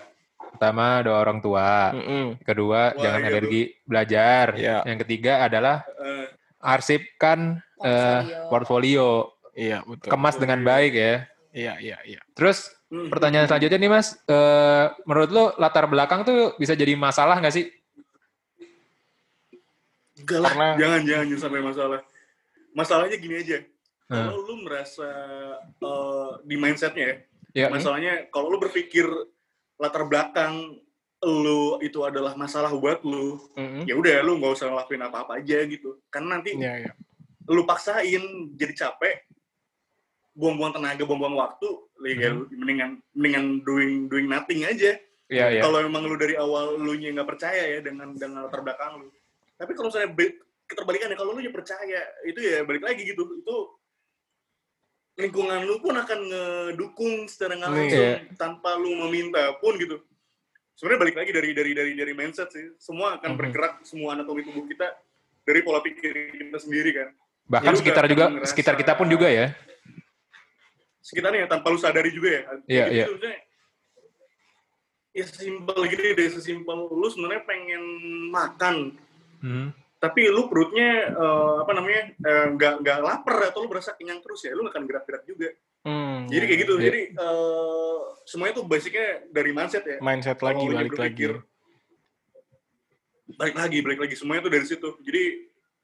Pertama doa orang tua. Mm-mm. Kedua Wah, jangan iya alergi belajar. Iya. Yang ketiga adalah Eh, arsipkan eh, Portfolio. portfolio. Iya betul. Kemas dengan baik ya. Iya iya iya. Terus Hmm. pertanyaan selanjutnya nih mas, eh, menurut lo latar belakang tuh bisa jadi masalah nggak sih? Enggak lah, Karena- jangan, jangan, jangan sampai masalah. Masalahnya gini aja, Hmm. kalau lu merasa eh, di mindsetnya ya, Ya, masalahnya kalau lu berpikir latar belakang lu itu adalah masalah buat lu, Mm-mm. ya udah lu nggak usah ngelakuin apa-apa aja gitu. Karena nanti Iya iya. lu paksain jadi capek, buang-buang tenaga, buang-buang waktu, ya mendingan mendingan doing doing nothing aja. Iya, iya. Kalau emang lu dari awal lu nya nggak percaya ya dengan dengan latar belakang lu. Tapi kalau misalnya be- keterbalikannya kalau lu nya percaya, itu ya balik lagi gitu. Itu lingkungan lu pun akan ngedukung secara nggak Iya. langsung tanpa lu meminta pun gitu. Sebenarnya balik lagi dari dari dari dari mindset sih. Semua akan Mhm. bergerak semua anatomi tubuh kita dari pola pikir kita sendiri kan. Bahkan lu sekitar juga, ngerasa- sekitar kita pun juga ya. Sekitarnya tanpa lu sadari juga ya. Iya, gitu iya. Ya simpel gini deh, sesimpel lu sebenarnya pengen makan, Hmm. Tapi lu perutnya eh, apa namanya eh, nggak nggak lapar atau lu berasa kenyang terus ya lu nggak akan gerak-gerak juga Hmm, jadi kayak gitu Iya. jadi eh, semuanya tuh basicnya dari mindset ya mindset lagi balik lagi. berpikir, balik lagi balik lagi semuanya tuh dari situ jadi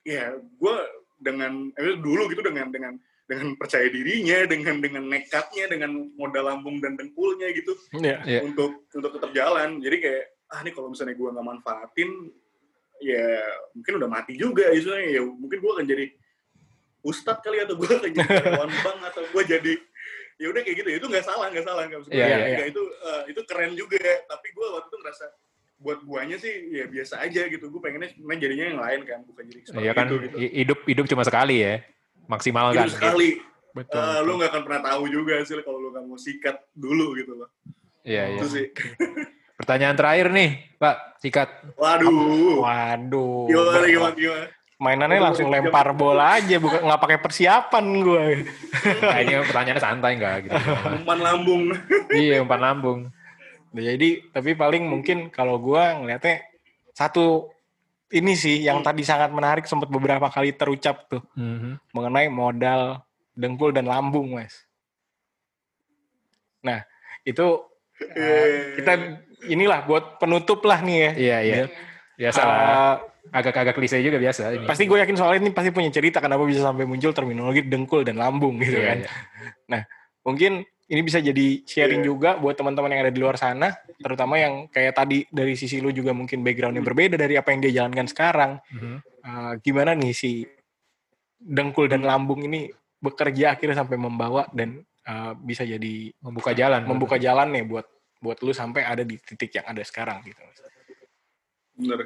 ya gue dengan eh, dulu gitu dengan dengan dengan percaya dirinya dengan dengan nekatnya dengan modal lambung dan dengkulnya gitu Iya. Iya. untuk untuk tetap jalan jadi kayak ah ini kalau misalnya gue nggak manfaatin ya mungkin udah mati juga istilahnya ya mungkin gue akan jadi ustadz kali atau gue akan jadi karyawan bank atau gue jadi ya udah kayak gitu itu nggak salah nggak salah nggak Iya, gue, iya, nggak, itu eh, itu keren juga tapi gue waktu itu ngerasa buat guanya sih ya biasa aja gitu gue pengennya sebenarnya jadinya yang lain kan bukan jadi seperti Iya kan, itu gitu hi- hidup hidup cuma sekali ya. Maksimal Hidup kan. sekali Betul. Eh, betul. lu nggak akan pernah tahu juga sih kalau lu nggak mau sikat dulu gitu loh Iya, iya. itu sih Pertanyaan terakhir nih, Pak, sikat. waduh Waduh. gimana gimana gimana Mainannya Waduh, langsung lempar bola aja, bukan nggak pakai persiapan gue. Nah, ini pertanyaannya santai nggak gitu. umpan lambung iya, umpan lambung. Nah, Jadi, tapi paling mungkin kalau gue ngeliatnya satu ini sih yang tadi sangat menarik sempat beberapa kali terucap tuh Mhm. mengenai modal dengkul dan lambung, mas. Nah, itu uh, kita inilah buat penutup lah nih ya. Iya, iya. Biasa lah. Uh, Agak-agak klise juga biasa ini. pasti gue yakin soal ini pasti punya cerita kenapa bisa sampai muncul terminologi dengkul dan lambung gitu Iya, kan. iya. Mungkin ini bisa jadi sharing Iya. juga buat teman-teman yang ada di luar sana, terutama yang kayak tadi dari sisi lu juga mungkin background yang berbeda dari apa yang dia jalankan sekarang. Mhm. Uh, gimana nih si dengkul dan lambung ini bekerja akhirnya sampai membawa dan uh, bisa jadi Membuka jalan. membuka jalan nih buat buat lu sampai ada di titik yang ada sekarang gitu. bener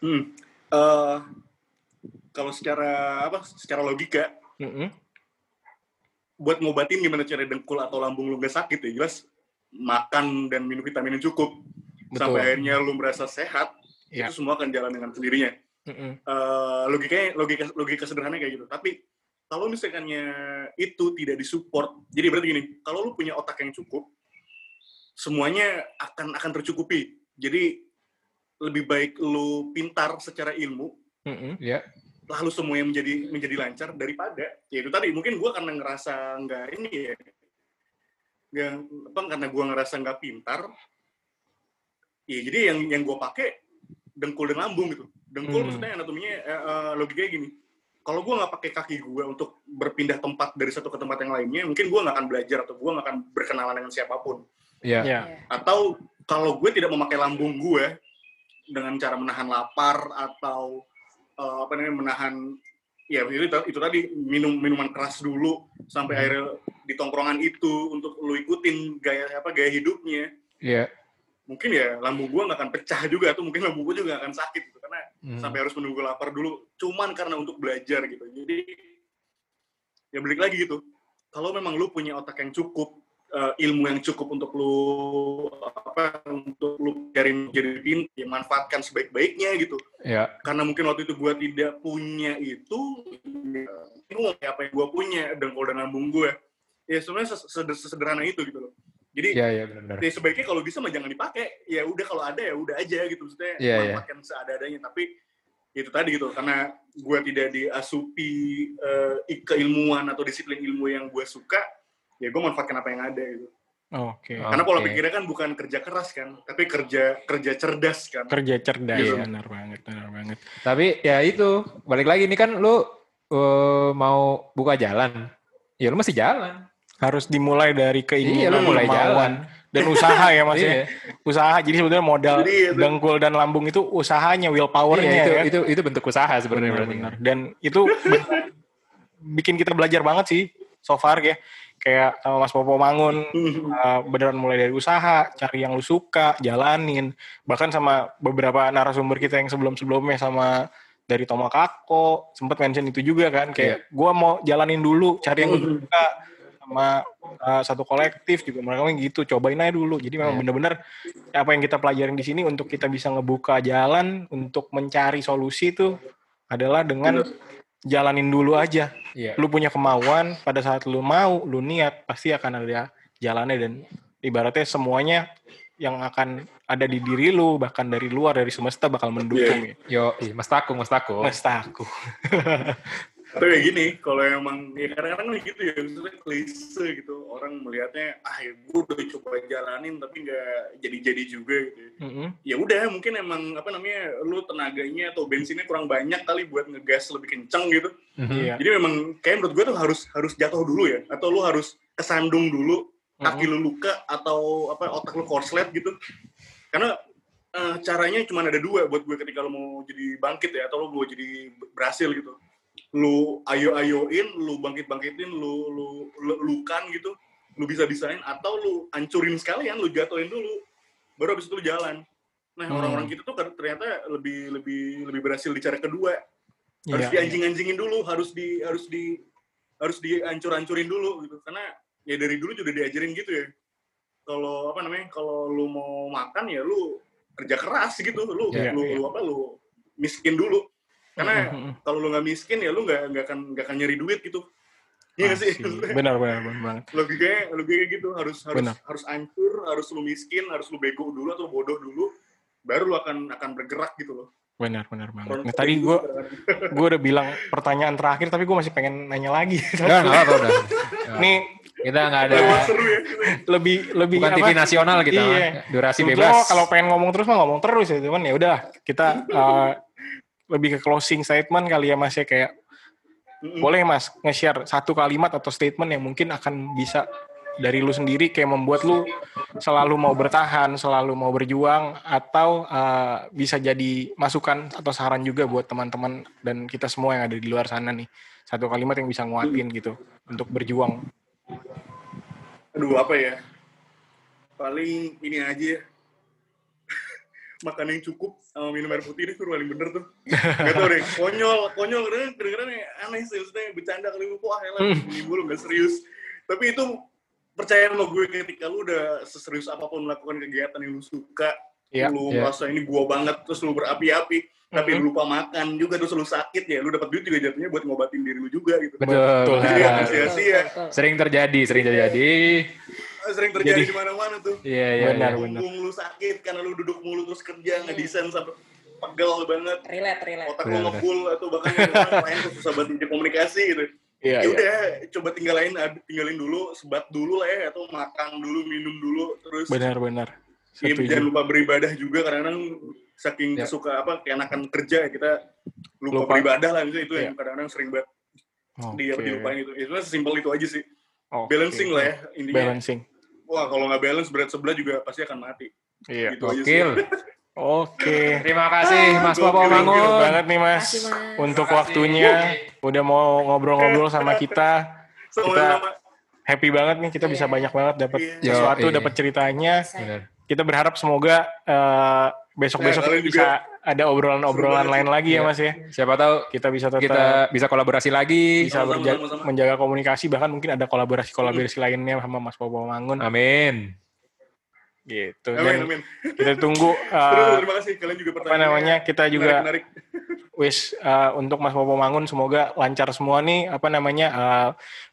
hmm eh, kalau secara apa secara logika Mm-mm. buat ngobatin gimana cara dengkul atau lambung lu gak sakit ya jelas makan dan minum vitamin yang cukup Betul. sampai akhirnya lu merasa sehat Iya. itu semua akan jalan dengan sendirinya Mm-mm. Eh, logikanya logika logika sederhana kayak gitu tapi kalau misalkannya itu tidak disupport jadi berarti gini kalau lu punya otak yang cukup semuanya akan akan tercukupi jadi lebih baik lu pintar secara ilmu Mm-mm. Iya. lalu semuanya menjadi menjadi lancar daripada ya itu tadi mungkin gue karena ngerasa nggak ini ya nggak apa karena gue ngerasa nggak pintar ya jadi yang yang gue pakai dengkul dan lambung gitu dengkul Hmm. maksudnya anatominya eh, eh, logikanya gini kalau gue nggak pakai kaki gue untuk berpindah tempat dari satu ke tempat yang lainnya mungkin gue nggak akan belajar atau gue nggak akan berkenalan dengan siapa pun Iya. Ya. atau kalau gue tidak memakai lambung gue dengan cara menahan lapar atau eh, apa namanya menahan ya itu, itu tadi minum minuman keras dulu sampai akhirnya di tongkrongan itu untuk lu ikutin gaya apa gaya hidupnya Iya. Mungkin ya lambung gue nggak akan pecah juga atau mungkin lambung gue juga nggak akan sakit gitu. Karena Hmm. sampai harus menunggu lapar dulu cuman karena untuk belajar gitu. Jadi ya balik lagi gitu. Kalau memang lu punya otak yang cukup eh, ilmu yang cukup untuk lu apa untuk lu cari jadi pintar ya manfaatkan sebaik-baiknya gitu. Iya. karena mungkin waktu itu gua tidak punya itu ya, apa yang gua punya dengkul dan lambung gue ya sebenarnya ses- seder- sesederhana itu gitu loh jadi Iya, iya benar-benar. ya sebaiknya kalau bisa mah jangan dipakai ya udah kalau ada ya udah aja gitu maksudnya Iya, iya. manfaatkan seadanya tapi itu tadi gitu karena gue tidak diasupi eh, i- keilmuan atau disiplin ilmu yang gue suka ya gue manfaatkan apa yang ada gitu Oke. Oh. karena pola Oke. pikirnya kan bukan kerja keras kan tapi kerja kerja cerdas kan Kerja cerdas, Iya. benar banget, benar banget. Tapi ya itu, balik lagi ini kan lu eh, mau buka jalan. Ya lu masih jalan. Harus dimulai dari keinginan, Iya, mulai kemauan, jalan. dan usaha ya mas ya. Iya. Usaha. Jadi sebenarnya modal Jadi itu- dengkul dan lambung itu usahanya, willpowernya Iya, itu, ya. itu itu bentuk usaha sebenarnya berarti. Benar-benar. Dan itu bikin kita belajar banget sih so far ya. Kayak sama Mas Popo Mangun, uh, beneran mulai dari usaha, cari yang lu suka, jalanin. Bahkan sama beberapa narasumber kita yang sebelum-sebelumnya sama dari Toma Kako, sempat mention itu juga kan. Kayak gua mau jalanin dulu, cari yang lu suka. Sama uh, satu kolektif juga mereka gitu, cobain aja dulu. Jadi memang Iya. bener-bener apa yang kita pelajarin di sini untuk kita bisa ngebuka jalan untuk mencari solusi itu adalah dengan jalanin dulu aja. Iya. Lu punya kemauan, pada saat lu mau, lu niat, pasti akan ada jalannya dan ibaratnya semuanya yang akan ada di diri lu, bahkan dari luar, dari semesta bakal mendukung ya. Yo, ih, Mas Takung, Mas Takung. Mas aku. Tapi kayak gini, kalau emang ya kadang-kadang kan gitu ya, maksudnya klise gitu. Orang melihatnya, ah ya gue udah coba jalanin tapi nggak jadi-jadi juga gitu. ya. Mm-mm. Ya udah, mungkin emang apa namanya, lu tenaganya atau bensinnya kurang banyak kali buat ngegas lebih kenceng gitu. Mhm. Iya. Jadi memang kayak menurut gue tuh harus harus jatuh dulu ya, atau lu harus kesandung dulu, kaki lu luka atau apa otak lu korslet gitu. Karena eh, caranya cuma ada dua buat gue ketika lu mau jadi bangkit ya, atau lu mau jadi berhasil gitu. Lu ayo-ayoin, lu bangkit-bangkitin, lu lu, lu lukan gitu, lu bisa-bisain atau lu hancurin sekalian, lu jatuhin dulu. Baru habis itu lu jalan. Nah, Hmm. orang-orang gitu tuh ternyata lebih lebih lebih berhasil di cara kedua harus Iya. dianjing-anjingin dulu, harus di harus di harus dihancur-hancurin dulu gitu. Karena ya dari dulu juga diajarin gitu ya. Kalau apa namanya? Kalau lu mau makan ya lu kerja keras gitu. Lu Iya, lu, iya. lu apa lu miskin dulu. Karena kalau lu nggak miskin ya lu nggak nggak akan nggak akan nyari duit gitu. Iya nggak sih? Benar, benar, benar banget. logikanya logikanya gitu harus harus Benar. harus hancur, harus lu miskin, harus lu bego dulu atau bodoh dulu, baru lu akan akan bergerak gitu loh. Benar, benar banget. Nah, tadi gitu gue kan. gue udah bilang pertanyaan terakhir, tapi gue masih pengen nanya lagi. Udah, nggak apa-apa udah. Nih Kita nggak ada, seru ya. gitu lebih lebih bukan TV apa? nasional kita, Iya. durasi Sebetulnya bebas. kalau pengen ngomong terus mah ngomong terus ya cuman ya udah kita uh, lebih ke closing statement kali ya mas ya kayak Mm-mm. boleh mas nge-share satu kalimat atau statement yang mungkin akan bisa dari lu sendiri kayak membuat lu selalu mau bertahan selalu mau berjuang atau uh, bisa jadi masukan atau saran juga buat teman-teman dan kita semua yang ada di luar sana nih satu kalimat yang bisa nguatin gitu untuk berjuang Aduh apa ya? Paling ini aja ya. Makan yang cukup sama minum air putih itu paling bener tuh. Gak tau deh, konyol, konyol kadang kadang aneh sih, maksudnya bercanda kali lu, wah elah, ini mulu gak serius. Tapi itu percaya sama gue ketika lu udah seserius apa pun melakukan kegiatan yang lu suka, Iya, lu iya. merasa ini gua banget, terus lu berapi-api, tapi Mhm. lu lupa makan juga, terus lu sakit ya, lu dapat duit juga jatuhnya buat ngobatin diri lu juga gitu. Betul. Betul. Jadi jangan sia-sia. Sering terjadi, sering terjadi. Sering terjadi Jadi- di mana-mana tuh. Iya, iya. Benar, iya. benar. punggung lu sakit karena lu duduk mulu terus kerja ngedesain sampai pegel banget Relate, relate. otak Bener, lo ngebul atau bahkan yang lain tuh susah banget komunikasi gitu Iya, ya iya. udah coba tinggalin tinggalin dulu sebat dulu lah ya atau makan dulu minum dulu terus Benar-benar. Iya, Setuju. jangan lupa beribadah juga kadang-kadang saking Ya. kesuka apa keenakan kerja kita lupa, Lupa. beribadah lah misalnya itu Iya. yang kadang-kadang sering banget di apa Oke. dilupain itu itu sesimpel itu aja sih Oke. balancing lah ya intinya Balancing. Wah kalau nggak balance berat sebelah juga pasti akan mati Iya. gitu Gokil. Oke. Terima kasih Mas gokil Thank you Mangun. banget nih Mas Makasih, Mas. untuk waktunya udah mau ngobrol-ngobrol sama kita. sama-sama Happy banget nih kita bisa Iya. banyak banget dapat Iya. sesuatu, iya. dapat ceritanya. Bener. Kita berharap semoga eh, besok-besok Nah, bisa juga ada obrolan-obrolan lain lagi ya Iya. Mas ya. Siapa tahu Kita bisa tetap kita bisa kolaborasi lagi. bisa berja- sama-sama. menjaga komunikasi bahkan mungkin ada kolaborasi-kolaborasi lainnya sama Mas Popo Mangun Amin. gitu. amin Dan amin kita tunggu eh, terima kasih kalian juga apa pertanyaan namanya kita juga menarik, wish uh, untuk Mas Popo Mangun semoga lancar semua nih apa namanya uh,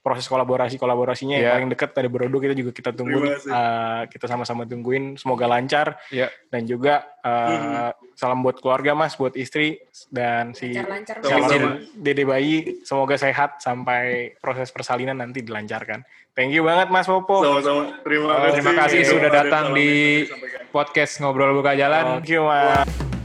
proses kolaborasi kolaborasinya yang Iya. paling dekat dari Brodo kita juga kita Terima kasih. uh, kita sama-sama tungguin semoga lancar Ya. dan juga uh, salam buat keluarga Mas buat istri dan si. Mas. calon dede bayi semoga sehat sampai proses persalinan nanti dilancarkan thank you banget Mas Popo sama-sama terima Oh, kasih Terima kasih sudah datang di podcast Ngobrol Buka Jalan. thank you Mas